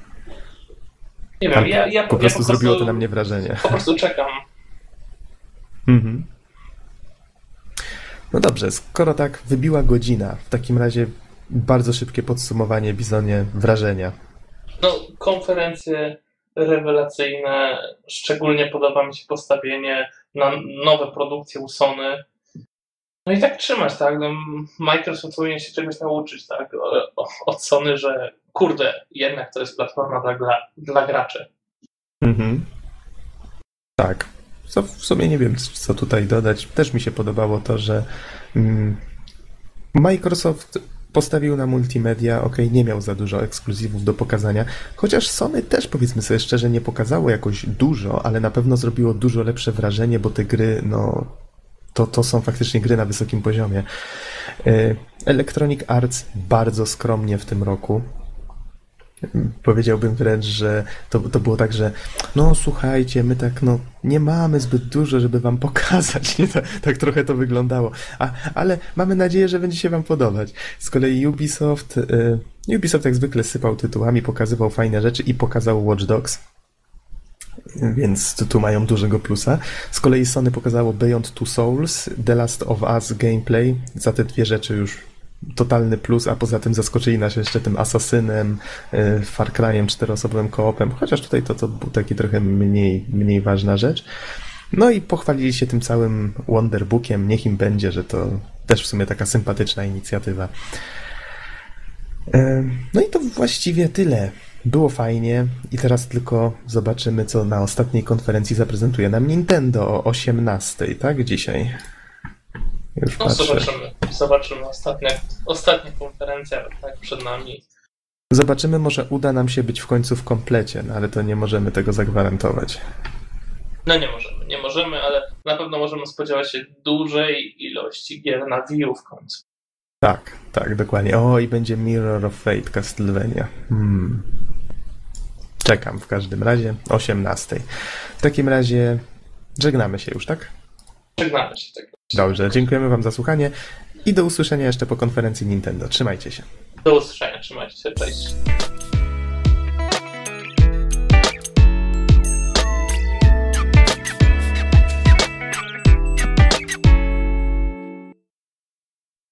Nie wiem, ja, ja po prostu ja zrobiło to na mnie wrażenie. Po prostu czekam. Mhm. No dobrze, skoro tak wybiła godzina, w takim razie bardzo szybkie podsumowanie, Bizonie, wrażenia. No, konferencje rewelacyjne, szczególnie podoba mi się postawienie na nowe produkcje u Sony. No i tak trzymać, tak? No, Microsoft powinien się czegoś nauczyć, tak? Od Sony, że kurde, jednak to jest platforma dla, dla graczy. Mhm. Tak. Co w sumie nie wiem, co tutaj dodać. Też mi się podobało to, że mm, Microsoft postawił na multimedia, ok, nie miał za dużo ekskluzywów do pokazania, chociaż Sony też powiedzmy sobie szczerze nie pokazało jakoś dużo, ale na pewno zrobiło dużo lepsze wrażenie, bo te gry, no to, to są faktycznie gry na wysokim poziomie. Electronic Arts bardzo skromnie w tym roku. Powiedziałbym wręcz, że to, to było tak, że no słuchajcie, my tak no nie mamy zbyt dużo, żeby wam pokazać. Nie? Tak, tak trochę to wyglądało. A, ale mamy nadzieję, że będzie się wam podobać. Z kolei Ubisoft, y, Ubisoft jak zwykle sypał tytułami, pokazywał fajne rzeczy i pokazał Watch Dogs. Więc tu mają dużego plusa. Z kolei Sony pokazało Beyond Two Souls, The Last of Us gameplay. Za te dwie rzeczy już totalny plus, a poza tym zaskoczyli nas jeszcze tym Asasynem, y, Far Cry'em, czteroosobowym koopem, chociaż tutaj to, to był taki trochę mniej, mniej ważna rzecz. No i pochwalili się tym całym Wonderbookiem, niech im będzie, że to też w sumie taka sympatyczna inicjatywa. Y, no i to właściwie tyle. Było fajnie i teraz tylko zobaczymy, co na ostatniej konferencji zaprezentuje nam Nintendo o 18, tak? Dzisiaj. Już no patrzę. zobaczymy. Zobaczymy. Ostatnia, ostatnia konferencja tak przed nami. Zobaczymy, może uda nam się być w końcu w komplecie, no ale to nie możemy tego zagwarantować. No nie możemy, nie możemy, ale na pewno możemy spodziewać się dużej ilości gier na Wii w końcu. Tak, tak, dokładnie. O, i będzie Mirror of Fate Castlevania. Hmm. Czekam w każdym razie. 18. W takim razie żegnamy się już, tak? Żegnamy się. Tak. Dobrze, dziękujemy Wam za słuchanie i do usłyszenia jeszcze po konferencji Nintendo. Trzymajcie się. Do usłyszenia, trzymajcie się, cześć.